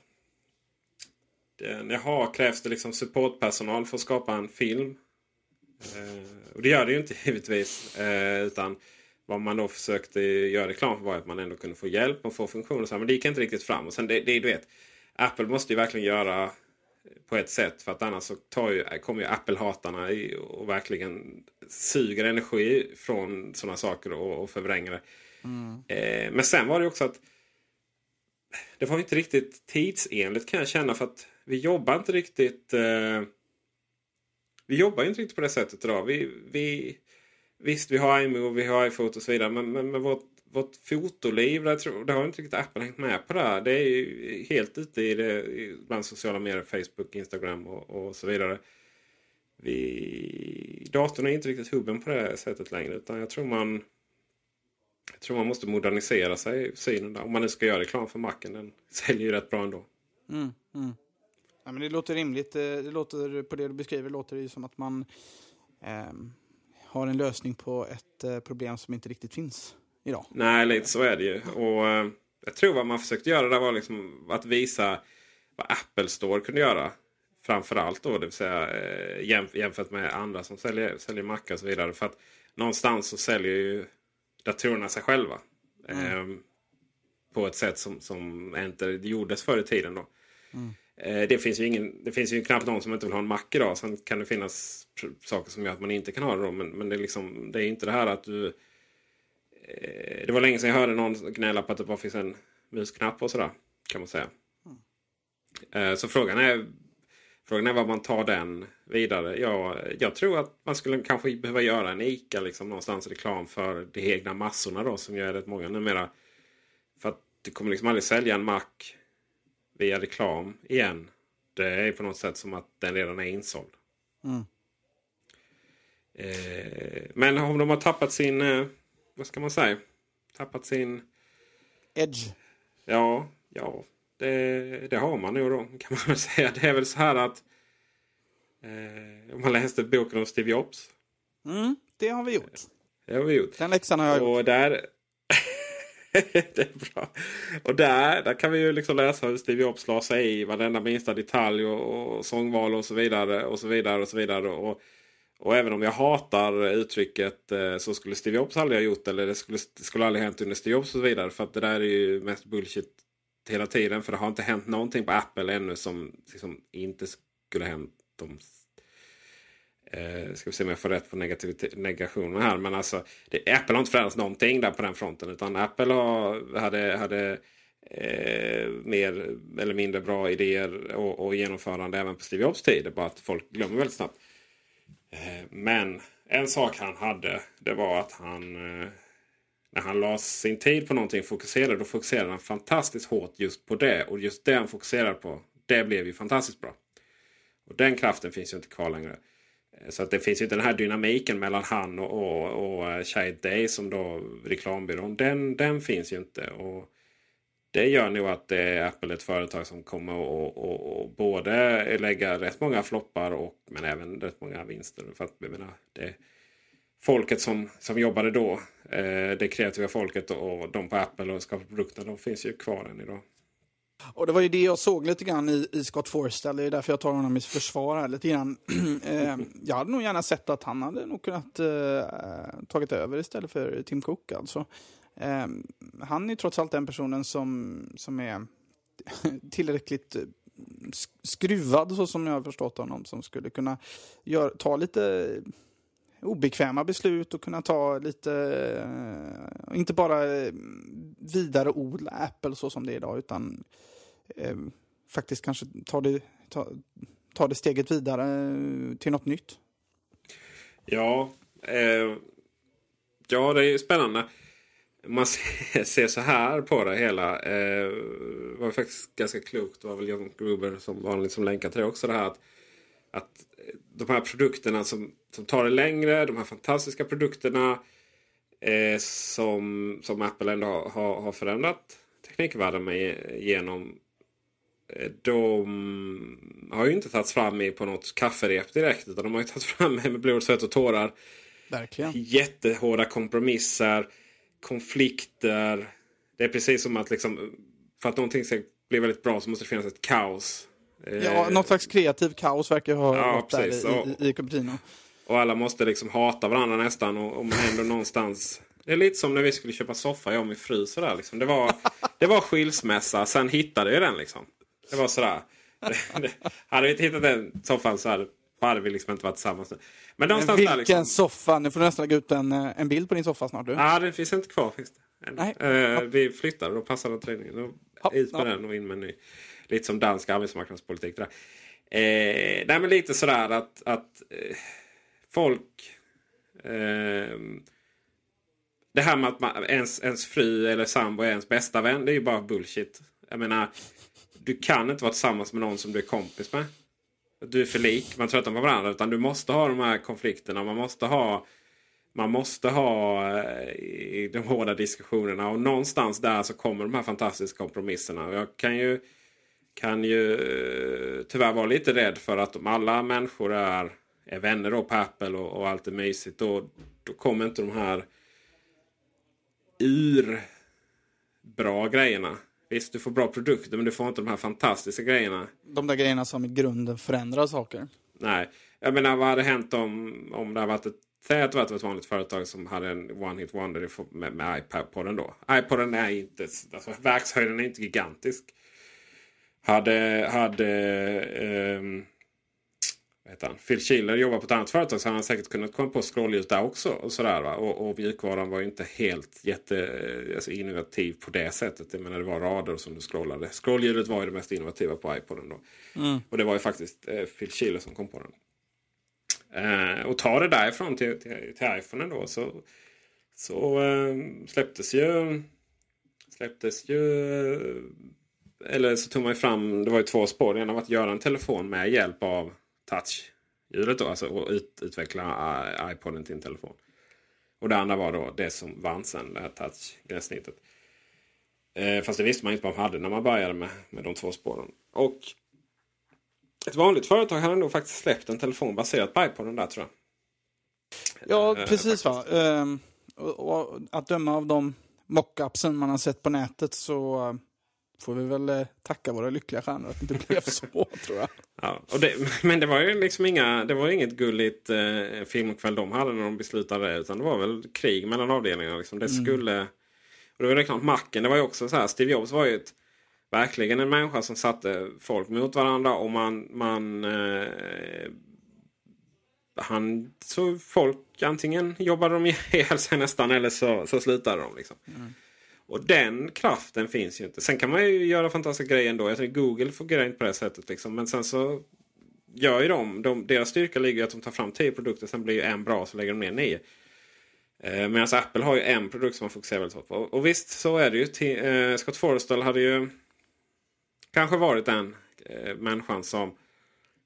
[SPEAKER 2] det, jaha, krävs det liksom supportpersonal för att skapa en film? Eh, och det gör det ju inte givetvis. Eh, utan vad man då försökte göra reklam för var att man ändå kunde få hjälp och få funktioner. och Så här, men det gick inte riktigt fram. Och sen det, det, du vet, Apple måste ju verkligen göra på ett sätt. För att annars så tar ju, kommer ju Apple-hatarna och verkligen suger energi från sådana saker och, och förvränger det. Eh, men sen var det också att det var inte riktigt tidsenligt kan jag känna. För att vi jobbar inte riktigt... Eh, vi jobbar inte riktigt på det sättet idag. Vi, vi, visst, vi har iMovie, vi har iPhoto och så vidare. Men, men men vårt vårt fotoliv. Det, tror, det har inte riktigt Apple hängt med på det. Det är ju helt ute i det bland sociala medier, Facebook, Instagram och, och så vidare. Vi, datorn är inte riktigt hubben på det sättet längre. Utan jag tror man jag tror man måste modernisera sig synen där. Om man nu ska göra reklam för Macken. Den säljer ju rätt bra ändå.
[SPEAKER 3] Mm, mm. Ja, men det låter rimligt. Eh, det låter, på det du beskriver låter det som att man eh, har en lösning på ett eh, problem som inte riktigt finns idag.
[SPEAKER 2] Nej, lite så är det ju. Och eh, Jag tror vad man försökte göra där var liksom att visa vad Apple Store kunde göra. Framförallt då, det vill säga eh, jämf jämfört med andra som säljer, säljer mackar och så vidare. För att någonstans så säljer ju datorerna sig själva. Mm. Eh, på ett sätt som, som inte gjordes förr i tiden. Då.
[SPEAKER 3] Mm.
[SPEAKER 2] Eh, det, finns ju ingen, det finns ju knappt någon som inte vill ha en Mac idag. Sen kan det finnas saker som gör att man inte kan ha det. Då. Men, men det, är liksom, det är inte det här att du... Eh, det var länge sedan jag hörde någon gnälla på att det bara finns en musknapp och sådär. Kan man säga. Mm. så frågan är, frågan är vad man tar den vidare. Ja, jag tror att man skulle kanske behöva göra en ICA liksom, någonstans reklam för de egna massorna då som gör rätt många numera. För att du kommer liksom aldrig sälja en Mac via reklam igen. Det är på något sätt som att den redan är insåld.
[SPEAKER 3] Mm.
[SPEAKER 2] Eh, men om de har tappat sin, eh, vad ska man säga? Tappat sin...
[SPEAKER 3] Edge.
[SPEAKER 2] Ja, ja det, det har man nog då kan man väl säga. Det är väl så här att eh, om man läste boken om Steve Jobs.
[SPEAKER 3] Mm, det har vi gjort.
[SPEAKER 2] Det har vi gjort.
[SPEAKER 3] Den läxan har jag
[SPEAKER 2] Och
[SPEAKER 3] gjort.
[SPEAKER 2] där, det är bra. Och där, där kan vi ju liksom läsa hur Steve Jobs la sig i varenda minsta detalj och, och sångval och så vidare. Och så vidare och så vidare. Och, och även om jag hatar uttrycket eh, så skulle Steve Jobs aldrig ha gjort eller det skulle, skulle aldrig hänt under Steve Jobs och så vidare. För att det där är ju mest bullshit hela tiden. För det har inte hänt någonting på Apple ännu som liksom inte skulle ha hänt om Eh, ska vi se om jag får rätt på negationen här. Men alltså, det, Apple har inte förändrats någonting där på den fronten. Utan Apple har, hade, hade eh, mer eller mindre bra idéer och, och genomförande även på Steve Jobs tid. Det är bara att folk glömmer väldigt snabbt. Eh, men en sak han hade det var att han eh, när han la sin tid på någonting fokuserade då fokuserade han fantastiskt hårt just på det. Och just det han fokuserade på det blev ju fantastiskt bra. Och den kraften finns ju inte kvar längre. Eh, så att det finns ju inte den här dynamiken mellan han och, och, och eh, Shade Day som då reklambyrån. Den, den finns ju inte. Och det gör nog att det är Apple ett företag som kommer att och, och både lägga rätt många floppar och men även rätt många vinster. För att, jag menar, det, folket som, som jobbade då, eh, det kreativa folket och de på Apple och skapade produkterna, de finns ju kvar än idag.
[SPEAKER 3] Och det var ju det jag såg lite grann i, i Scott Forstall. Det är därför jag tar honom i försvar här lite grann. eh, jag hade nog gärna sett att han hade nog kunnat eh, tagit över istället för Tim Cook. Alltså. Eh, han är trots allt den personen som, som är tillräckligt eh, skruvad så som jag har förstått honom. Som skulle kunna gör, ta lite obekväma beslut och kunna ta lite, eh, inte bara eh, vidareodla Apple så som det är idag utan eh, faktiskt kanske ta det, ta, ta det steget vidare eh, till något nytt.
[SPEAKER 2] Ja, eh, ja det är spännande. Man ser, ser så här på det hela. Eh, var faktiskt ganska klokt. Det var väl John Gruber som vanligt som länkade till det också. Det här att, att de här produkterna som, som tar det längre. De här fantastiska produkterna. Eh, som, som Apple ändå har, har förändrat teknikvärlden med genom Eh, de har ju inte tagits fram i på något kafferep direkt. Utan de har ju tagits fram med blod, svett och tårar.
[SPEAKER 3] Verkligen.
[SPEAKER 2] Jättehårda kompromisser. Konflikter. Det är precis som att liksom, för att någonting ska bli väldigt bra så måste det finnas ett kaos.
[SPEAKER 3] Ja, eh, något slags kreativ kaos verkar ha
[SPEAKER 2] ja,
[SPEAKER 3] gått där i, i, i Cupertino.
[SPEAKER 2] Och alla måste liksom hata varandra nästan. Och, och ändå någonstans det är lite som när vi skulle köpa soffa, jag och min fru. Sådär, liksom. det, var, det var skilsmässa, sen hittade jag den. Liksom. Det var sådär. hade vi inte hittat den soffan så hade, hade vi liksom inte varit tillsammans. Men
[SPEAKER 3] någonstans Men vilken där liksom... soffa! Nu får du nästan lägga ut en, eh, en bild på din soffa snart. Du.
[SPEAKER 2] Ja, den finns inte kvar. Finns det. Uh, vi flyttar och då passar den träningen. Ut med ja. den och in med en ny. Lite som dansk arbetsmarknadspolitik. Där. Eh, nej, men lite sådär att, att eh, folk... Eh, det här med att man, ens, ens fru eller sambo är ens bästa vän. Det är ju bara bullshit. Jag menar, du kan inte vara tillsammans med någon som du är kompis med. Du är för lik, man tröttnar på varandra. Utan du måste ha de här konflikterna. Man måste ha man måste ha eh, i de hårda diskussionerna. Och någonstans där så kommer de här fantastiska kompromisserna. Jag kan ju, kan ju eh, tyvärr vara lite rädd för att om alla människor är, är vänner då på Apple och, och allt är mysigt. Då, då kommer inte de här ur bra grejerna. Visst, du får bra produkter men du får inte de här fantastiska grejerna.
[SPEAKER 3] De där grejerna som i grunden förändrar saker.
[SPEAKER 2] Nej, jag menar vad hade hänt om, om det hade varit ett Säg att det var ett vanligt företag som hade en One Hit Wonder med, med iPoden då. iPoden är inte, alltså verkshöjden är inte gigantisk. Hade, hade um, han, Phil Schiller jobbat på ett annat företag så hade han säkert kunnat komma på scrollljus där också. Och, sådär, va? och, och mjukvaran var ju inte helt jätte, alltså innovativ på det sättet. Jag menar, det var rader som du scrollade. Scrollhjulet var ju det mest innovativa på iPoden. Då. Mm. Och det var ju faktiskt eh, Phil Schiller som kom på den. Eh, och ta det därifrån till, till, till iPhone då så, så eh, släpptes ju släpptes ju eller så tog man ju fram, det var ju två spår. Det ena var att göra en telefon med hjälp av touchhjulet. Alltså och ut, utveckla eh, iPoden till en telefon. Och det andra var då det som vann sen, det här touchgränssnittet. Eh, fast det visste man inte vad man hade när man började med, med de två spåren. Och ett vanligt företag hade nog faktiskt släppt en telefon baserat på iPoden där tror jag.
[SPEAKER 3] Ja, eh, precis va. Ehm, och, och, att döma av de mockupsen man har sett på nätet så får vi väl eh, tacka våra lyckliga stjärnor att det inte blev så, tror jag.
[SPEAKER 2] Ja, det, men det var ju liksom inga, det var inget gulligt eh, filmkväll de hade när de beslutade det. Utan det var väl krig mellan avdelningarna. Liksom. Det mm. skulle... Och det var likadant Macken. Det var ju också så här, Steve Jobs var ju ett verkligen en människa som satte folk mot varandra och man... man eh, han så folk antingen jobbade de ihjäl sig nästan eller så, så slutade de. Liksom. Mm. Och den kraften finns ju inte. Sen kan man ju göra fantastiska grejer ändå. Jag tror Google fungerar inte på det sättet. Liksom. Men sen så gör ju de, de, deras styrka ligger i att de tar fram tio produkter. Sen blir ju en bra så lägger de ner nio. Eh, Medan Apple har ju en produkt som man fokuserar väldigt hårt på. Och, och visst så är det ju. Till, eh, Scott Forstall hade ju kanske varit den eh, människan som,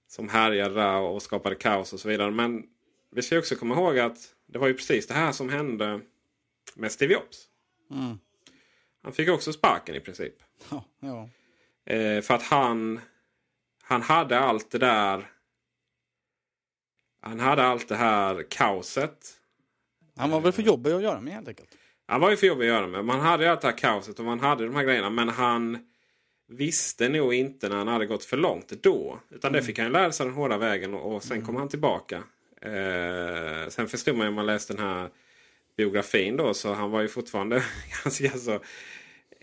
[SPEAKER 2] som härjade och skapade kaos och så vidare. Men vi ska också komma ihåg att det var ju precis det här som hände med Steve Jobs. Mm. Han fick också sparken i princip.
[SPEAKER 3] Ja, ja.
[SPEAKER 2] Eh, för att han, han hade allt det där. Han hade allt det här kaoset.
[SPEAKER 3] Han var väl för jobbig att göra med helt enkelt.
[SPEAKER 2] Han var ju för jobbig att göra med. Man hade allt det här kaoset och man hade de här grejerna. Men han visste nog inte när han hade gått för långt då. Utan mm. det fick han lära sig den hårda vägen och, och sen mm. kom han tillbaka. Eh, sen förstod man ju om man läste den här biografin då så han var ju fortfarande ganska så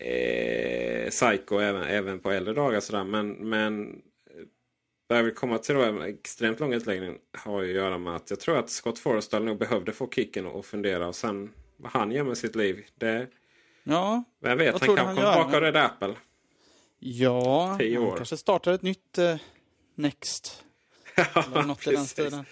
[SPEAKER 2] eh, psycho även, även på äldre dagar. Sådär. Men, men jag vill komma till då, en extremt lång utläggning har ju att göra med att jag tror att Scott Forstall nog behövde få kicken och fundera. Och sen vad han gör med sitt liv. Det,
[SPEAKER 3] ja,
[SPEAKER 2] vem vet, han kanske kommer tillbaka och rädda Apple.
[SPEAKER 3] Ja, han kanske startar ett nytt eh, Next. Eller något i den stilen.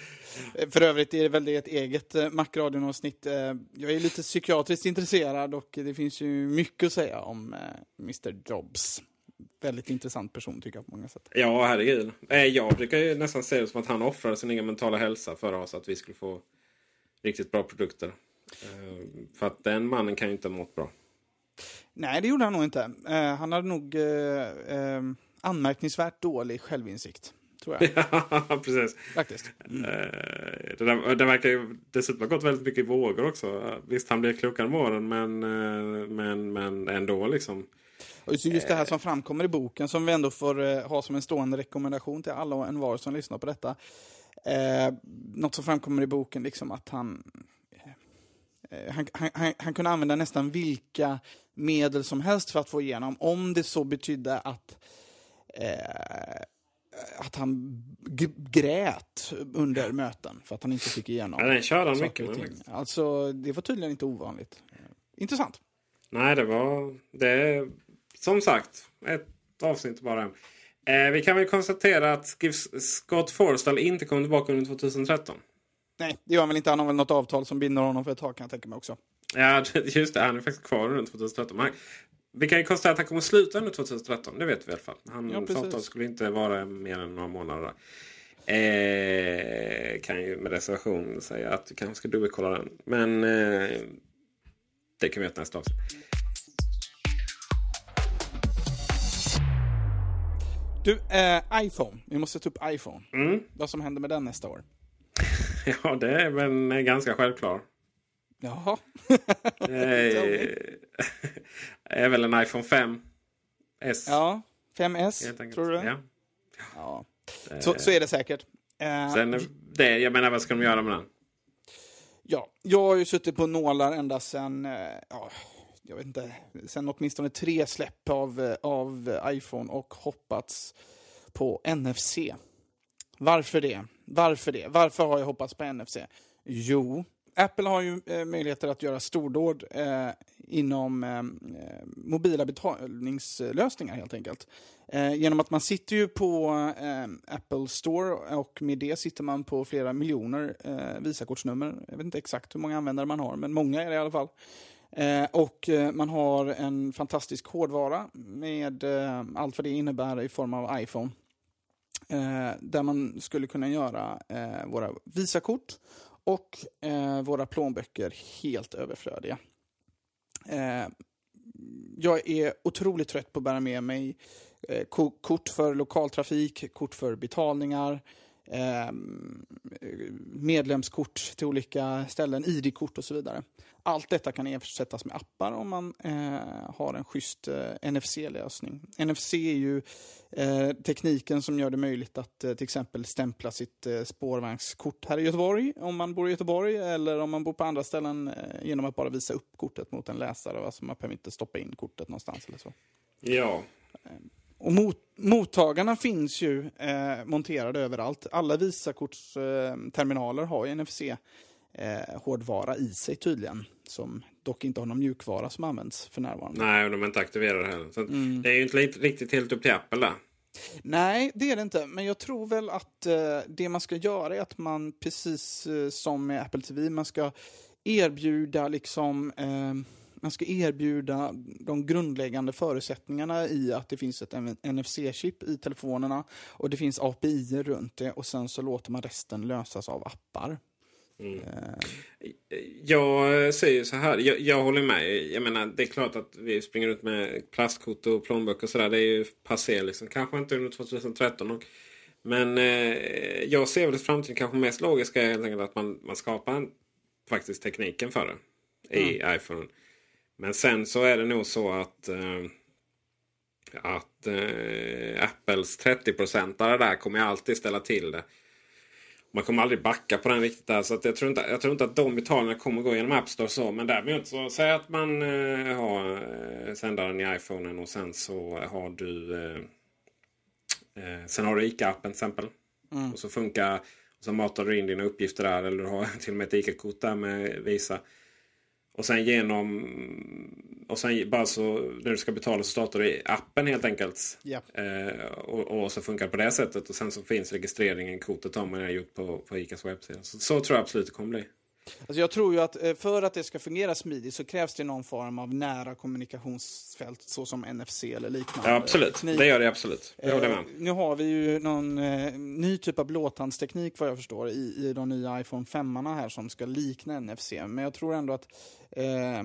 [SPEAKER 3] Eh, för övrigt är det väl ett eget eh, Macradion-avsnitt. Eh, jag är lite psykiatriskt intresserad och det finns ju mycket att säga om eh, Mr Jobs. Väldigt intressant person tycker jag på många sätt.
[SPEAKER 2] Ja, herregud. Eh, jag brukar ju nästan se det som att han offrade sin egen mentala hälsa för oss. Att vi skulle få riktigt bra produkter. Eh, för att den mannen kan ju inte ha mått bra.
[SPEAKER 3] Nej, det gjorde han nog inte. Uh, han hade nog uh, uh, anmärkningsvärt dålig självinsikt. Tror jag.
[SPEAKER 2] ja, precis.
[SPEAKER 3] Faktiskt.
[SPEAKER 2] Mm. det, där, det verkar ju dessutom ha gått väldigt mycket i vågor också. Visst, han blev klokare med åren, men, men, men ändå liksom.
[SPEAKER 3] just det här som framkommer i boken, som vi ändå får ha som en stående rekommendation till alla och en var som lyssnar på detta. Eh, något som framkommer i boken, liksom att han Eh, han, han, han, kunde använda nästan vilka medel som helst för att få igenom, om det så betydde att eh, att han grät under möten för att han inte fick igenom
[SPEAKER 2] ja, den körde han mycket med.
[SPEAKER 3] Alltså, det var tydligen inte ovanligt. Intressant.
[SPEAKER 2] Nej, det var... Det är, som sagt, ett avsnitt bara. Eh, vi kan väl konstatera att Scott Forstall inte kom tillbaka under 2013.
[SPEAKER 3] Nej, det gör han väl inte. Han har väl något avtal som binder honom för ett tag kan jag tänka mig också.
[SPEAKER 2] Ja, just det. Han är faktiskt kvar under 2013. Men vi kan ju konstatera att han kommer sluta under 2013. Det vet vi i alla fall. Han
[SPEAKER 3] Ja,
[SPEAKER 2] avtal skulle inte vara mer än några månader. Eh, kan ju med reservation säga att du kanske ska dubbelkolla den. Men eh, det kan vi göra nästa avsnitt.
[SPEAKER 3] Du, eh, iPhone. Vi måste ta upp iPhone.
[SPEAKER 2] Mm.
[SPEAKER 3] Vad som händer med den nästa år.
[SPEAKER 2] Ja, det är väl ganska självklart.
[SPEAKER 3] Jaha.
[SPEAKER 2] Det är, väl en iPhone 5 S.
[SPEAKER 3] Ja, 5S,
[SPEAKER 2] helt enkelt.
[SPEAKER 3] tror du?
[SPEAKER 2] Ja.
[SPEAKER 3] Ja. Så, så är det säkert. Eh,
[SPEAKER 2] Sen, det, jag menar, vad ska de göra med den?
[SPEAKER 3] Ja, jag har ju suttit på nålar ända sedan, eh, ja, jag vet inte, sen åtminstone tre släpp av, eh, av iPhone och hoppats på NFC. Varför det? Varför det? Varför har jag hoppats på NFC? Jo, Apple har ju eh, möjligheter att göra stordåd eh, inom eh, eh, mobila betalningslösningar helt enkelt. Eh, genom att man sitter ju på eh, Apple Store och med det sitter man på flera miljoner eh, Visakortsnummer. Jag vet inte exakt hur många användare man har, men många är det i alla fall. Eh, och eh, man har en fantastisk hårdvara med eh, allt vad det innebär i form av iPhone. Eh, där man skulle kunna göra eh, våra Visakort och eh, våra plånböcker helt överflödiga. Eh, jag är otroligt trött på att bära med mig eh, kort för lokaltrafik, kort för betalningar, eh, medlemskort till olika ställen, ID-kort och så vidare. Allt detta kan ersättas med appar om man eh, har en schysst eh, NFC-lösning. NFC är ju eh, tekniken som gör det möjligt att eh, till exempel stämpla sitt eh, spårvagnskort här i Göteborg om man bor i Göteborg eller om man bor på andra ställen genom att bara visa upp kortet mot en läsare. Alltså man behöver inte stoppa in kortet någonstans eller så.
[SPEAKER 2] Ja.
[SPEAKER 3] Och mot, mottagarna finns ju eh, monterade överallt. Alla Visakortsterminaler har ju NFC-hårdvara i sig tydligen. Som dock inte har någon mjukvara som används för närvarande.
[SPEAKER 2] Nej, och de är inte aktiverade heller. Så
[SPEAKER 3] Mm.
[SPEAKER 2] Det är ju inte riktigt helt upp till Apple där.
[SPEAKER 3] Nej, det är det inte. Men jag tror väl att eh, det man ska göra är att man, precis eh, som med Apple TV, man ska erbjuda liksom eh, man ska erbjuda de grundläggande förutsättningarna i att det finns ett NFC-chip i telefonerna och det finns API runt det och sen så låter man resten lösas av appar.
[SPEAKER 2] Jag säger så här, jag, jag håller med. Jag menar, det är klart att vi springer ut med plastkort och plånböcker och sådär. Det är ju passé liksom. Kanske inte under 2013. Och, men eh, jag ser väl att framtiden kanske mest logiska är helt enkelt att man, man skapar en, faktiskt tekniken för det i iPhone. Men sen så är det nog så att eh, att eh, Apples 30-procentare där kommer alltid ställa till det. Man kommer aldrig backa på den riktigt där. Så att jag, tror inte, jag tror inte att de betalningarna kommer gå genom App Store. Så. Men däremot så säg att man eh, har eh, sändaren i iPhonen och sen så har du eh, eh, Sen har du ICA-appen till exempel.
[SPEAKER 3] Mm.
[SPEAKER 2] Och så funkar och så matar du in dina uppgifter där. Eller du har till och med ett ICA-kort där med Visa. Och sen genom... Och sen bara så när du ska betala så startar du i appen helt enkelt.
[SPEAKER 3] Ja.
[SPEAKER 2] Eh, och, och så funkar det på det sättet. Och sen så finns registreringen, kortet har man gjort på, på ICAs webbsida. Så, så tror jag absolut det kommer bli.
[SPEAKER 3] Alltså jag tror ju att eh, för att det ska fungera smidigt så krävs det någon form av nära kommunikationsfält såsom NFC eller liknande.
[SPEAKER 2] Ja, absolut.
[SPEAKER 3] teknik.
[SPEAKER 2] Det gör det absolut. Håller
[SPEAKER 3] Eh, nu har vi ju någon eh, ny typ av blåtandsteknik vad jag förstår i, i de nya iPhone 5 här som ska likna NFC. Men jag tror ändå att eh,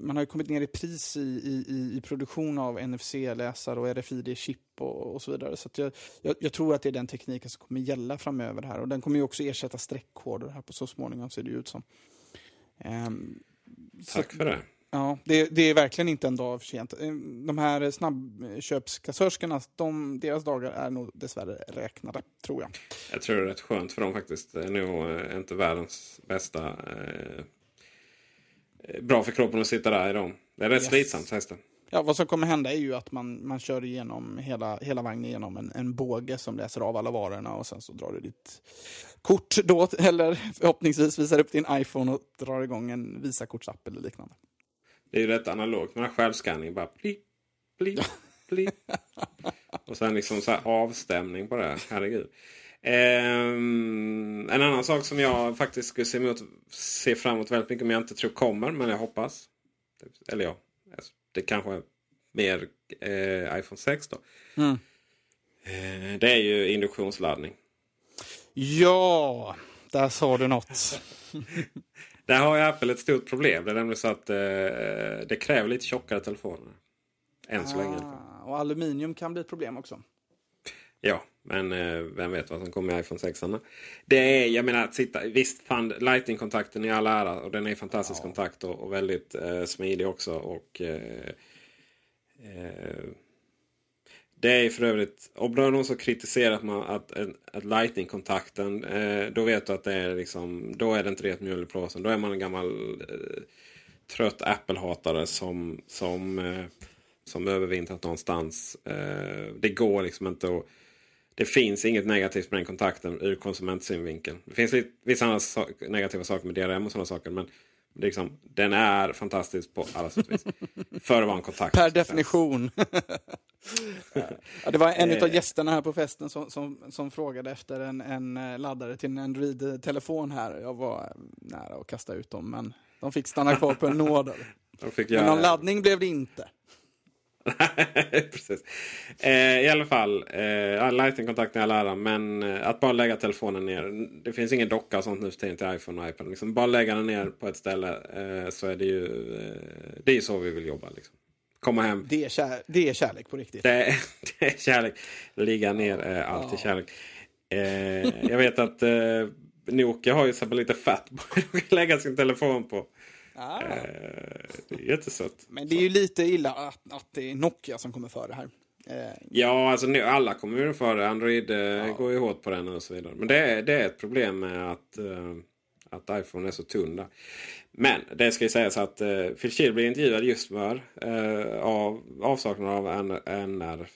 [SPEAKER 3] man har ju kommit ner i pris i, i, i- produktion av NFC-läsare och RFID-chip och, och så vidare. Så jag, jag, jag tror att det är den tekniken som kommer gälla framöver här. Och den kommer ju också ersätta streckkoder här på så småningom ser det ju ut som. Ehm, så
[SPEAKER 2] Tack för det.
[SPEAKER 3] Ja, det, det är verkligen inte en dag för sent. Eh, De här snabbköpskassörskorna, de, deras dagar är nog dessvärre räknade, tror jag.
[SPEAKER 2] Jag tror det är rätt skönt för dem faktiskt. Det är nog eh, inte världens bästa. Eh, bra för kroppen att sitta där i dem. Det är rätt
[SPEAKER 3] Yes.
[SPEAKER 2] slitsamt sägs det.
[SPEAKER 3] Ja, vad som kommer hända är ju att man, man kör igenom hela, hela vagnen genom en, en båge som läser av alla varorna och sen så drar du ditt kort då, eller förhoppningsvis visar upp din iPhone och drar igång en Visakortsapp eller liknande.
[SPEAKER 2] Det är ju rätt analogt med den här självskanningen. Bara pli, pli, pli. Och sen liksom så här avstämning på det. Herregud. Ehm, en annan sak som jag faktiskt skulle se, emot, se fram emot väldigt mycket, men jag inte tror kommer, men jag hoppas. Eller ja, det kanske är mer eh, iPhone 6 då.
[SPEAKER 3] Mm.
[SPEAKER 2] Eh, det är ju induktionsladdning.
[SPEAKER 3] Ja, där sa du något.
[SPEAKER 2] Där har ju Apple ett stort problem. Det är nämligen så att eh, det kräver lite tjockare telefoner. Än så länge.
[SPEAKER 3] Ah, och aluminium kan bli ett problem också.
[SPEAKER 2] Ja, men eh, vem vet vad som kommer i iPhone 6. -arna. Det är, jag menar, att sitta, visst, fan, Lightning-kontakten i all ära och den är fantastisk kontakt och, och väldigt eh, smidig också. Och, eh, eh, det är för övrigt, om det är någon som kritiserat man att, att Lightning-kontakten, eh, då vet du att det är liksom, då är det inte rent mjöl i påsen. Då är man en gammal eh, trött Apple-hatare som, som, som övervintrat någonstans. Det går liksom inte att det finns inget negativt med den kontakten ur konsumentsynvinkel. Det finns vissa andra so negativa saker med DRM och sådana saker. Men liksom, den är fantastisk på alla sätt och vis. För att vara en kontakt.
[SPEAKER 3] Per definition. ja, det var en
[SPEAKER 2] Eh.
[SPEAKER 3] av gästerna här på festen som, som, som frågade efter en, en eh, laddare till en Android-telefon här. Jag var nära att kasta ut dem, men de fick stanna kvar på en
[SPEAKER 2] fick
[SPEAKER 3] Men någon laddning blev det inte.
[SPEAKER 2] Precis. Eh, I alla fall, eh, Lightning-kontakten är all ära, men eh, att bara lägga telefonen ner. Det finns ingen docka och sånt nu för tiden till iPhone och iPad. Liksom, bara lägga den ner på ett ställe eh, så är det ju eh, det är så vi vill jobba. Liksom. Komma hem.
[SPEAKER 3] Det är, kär, det är kärlek på riktigt.
[SPEAKER 2] Det är, det är kärlek. Ligga ner är alltid kärlek. Eh, jag vet att Nokia har ju så lite fett att lägga sin telefon på.
[SPEAKER 3] Ah.
[SPEAKER 2] Eh, det är jättesött.
[SPEAKER 3] Men det är ju lite illa att, att det är Nokia som kommer före här. Eh,
[SPEAKER 2] Ja, alltså nu, alla kommer ju före. Android eh, går ju hårt på den och så vidare. Men det är, det är ett problem med att, eh, att iPhone är så tunn där. Men det ska ju sägas att eh, Phil Schiller blir intervjuad just för eh, av avsaknad av NR,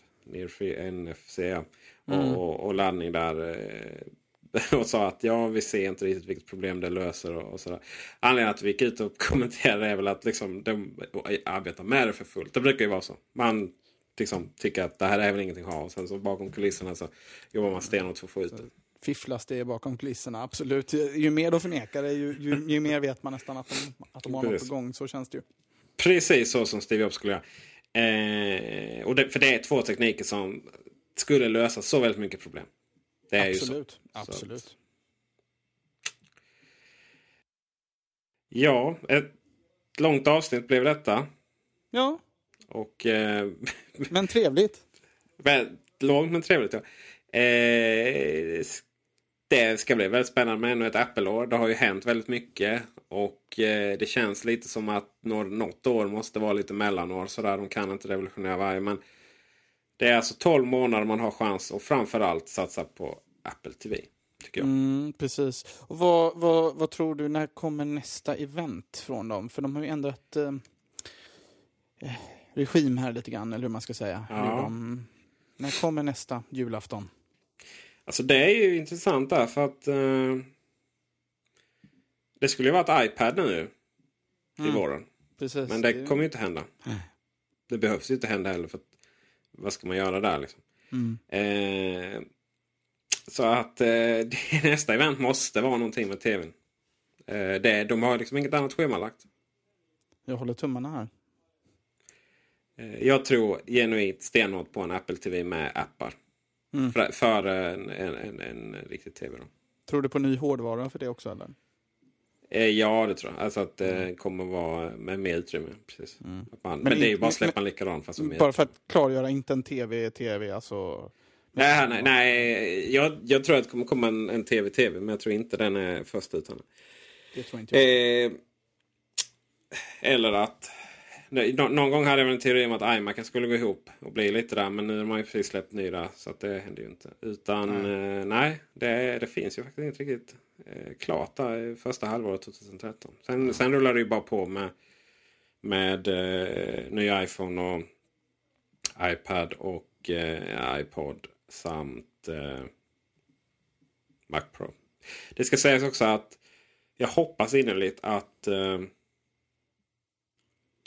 [SPEAKER 2] Free NFC ja.
[SPEAKER 3] Mm.
[SPEAKER 2] och, och laddning där. Och sa att ja, vi ser inte riktigt vilket problem det löser. Och, och sådär. Anledningen att vi gick ut och kommenterade är väl att liksom, de arbetar med det för fullt. Det brukar ju vara så. Man liksom tycker att det här är väl ingenting att ha. Och sen så bakom kulisserna så jobbar man stenhårt för att få ut det.
[SPEAKER 3] fifflas det bakom kulisserna, absolut. Ju, mer de förnekar det, ju, ju, ju mer vet man nästan att de, att de har något på gång. Så känns det ju.
[SPEAKER 2] Precis så som Steve Jobs skulle göra. Eh, och det, för det är två tekniker som skulle lösa så väldigt mycket problem. Det är
[SPEAKER 3] absolut.
[SPEAKER 2] ju så.
[SPEAKER 3] absolut.
[SPEAKER 2] Så, ja, ett långt avsnitt blev detta.
[SPEAKER 3] Ja,
[SPEAKER 2] Och eh,
[SPEAKER 3] men trevligt.
[SPEAKER 2] långt men trevligt. Ja. Eh, det ska bli väldigt spännande med ännu ett Apple-år. Det har ju hänt väldigt mycket. Och eh, det känns lite som att nå- något år måste vara lite mellanår. Sådär. De kan inte revolutionera varje. Men det är alltså 12 månader man har chans att framförallt satsa på Apple TV. Tycker jag.
[SPEAKER 3] Mm, precis. Och vad, vad, vad tror du, när kommer nästa event från dem? För de har ju ändrat eh, eh, regim här lite grann, eller hur man ska säga.
[SPEAKER 2] Ja.
[SPEAKER 3] De, när kommer nästa julafton?
[SPEAKER 2] Alltså det är ju intressant där för att eh, det skulle ju vara ett iPad nu
[SPEAKER 3] Mm.
[SPEAKER 2] våren.
[SPEAKER 3] Precis.
[SPEAKER 2] Men det kommer ju inte hända. Det behövs ju inte hända heller. För att, vad ska man göra där liksom?
[SPEAKER 3] Mm.
[SPEAKER 2] Eh, så att eh, nästa event måste vara någonting med tvn. Eh, det, de har liksom inget annat schemalagt.
[SPEAKER 3] Jag håller tummarna här.
[SPEAKER 2] Eh, jag tror genuint stenhårt på en Apple TV med appar.
[SPEAKER 3] Mm.
[SPEAKER 2] För, för en, en, en, en riktig tv. Då.
[SPEAKER 3] Tror du på ny hårdvara för det också, eller?
[SPEAKER 2] Eh, ja, det tror jag. Alltså att det kommer vara med mer utrymme. Precis. Att Man, men,
[SPEAKER 3] Men
[SPEAKER 2] det är ju bara att släppa en likadan. Fast med
[SPEAKER 3] Bara för att klargöra, inte en tv, tv, alltså...
[SPEAKER 2] Nej, nej, nej. Jag, jag tror att det kommer komma en, en tv-tv. Men jag tror inte den är först ut. än.
[SPEAKER 3] Det tror inte jag.
[SPEAKER 2] Eh, eller att... Nå- någon gång hade jag väl en teori om att iMacen skulle gå ihop och bli lite där. Men nu har man ju precis släppt ny där. Så det händer ju inte. Utan nej, eh, nej det, det finns ju faktiskt inte riktigt eh, klart där i första halvåret 2013. Sen, sen rullar det ju bara på med, med eh, nya iPhone och iPad och eh, iPod samt eh, Mac Pro. Det ska sägas också att jag hoppas innerligt att eh,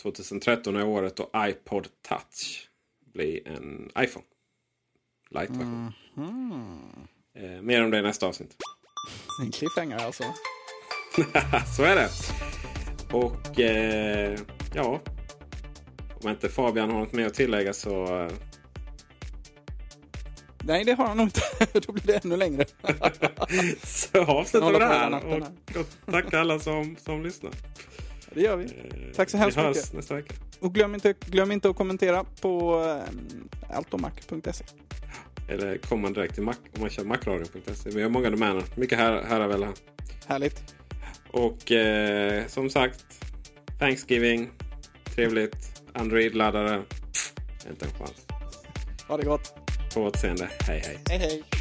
[SPEAKER 2] 2013 är året då iPod Touch blir en iPhone. Light-version. Eh, mer om det i nästa avsnitt.
[SPEAKER 3] En cliffhanger alltså.
[SPEAKER 2] så är det. Och eh, ja. Om inte Fabian har något mer att tillägga så... Eh...
[SPEAKER 3] Nej, det har han nog inte. Då blir det ännu längre.
[SPEAKER 2] så avslutar vi det här. Och, och tack alla som, som lyssnar.
[SPEAKER 3] Det gör vi. Tack så hemskt
[SPEAKER 2] vi
[SPEAKER 3] mycket.
[SPEAKER 2] hörs nästa vecka.
[SPEAKER 3] Och glöm inte, glöm inte att kommentera på eh, altomac.se.
[SPEAKER 2] Eller kommer man direkt till Mac om man kör macradio.se. Vi har många domäner. Mycket här, här väl här.
[SPEAKER 3] Härligt.
[SPEAKER 2] Och eh, som sagt. Thanksgiving. Trevligt. Android-laddare. Inte en chans.
[SPEAKER 3] Ha det gott.
[SPEAKER 2] På återseende. Hej hej.
[SPEAKER 3] Hej hej.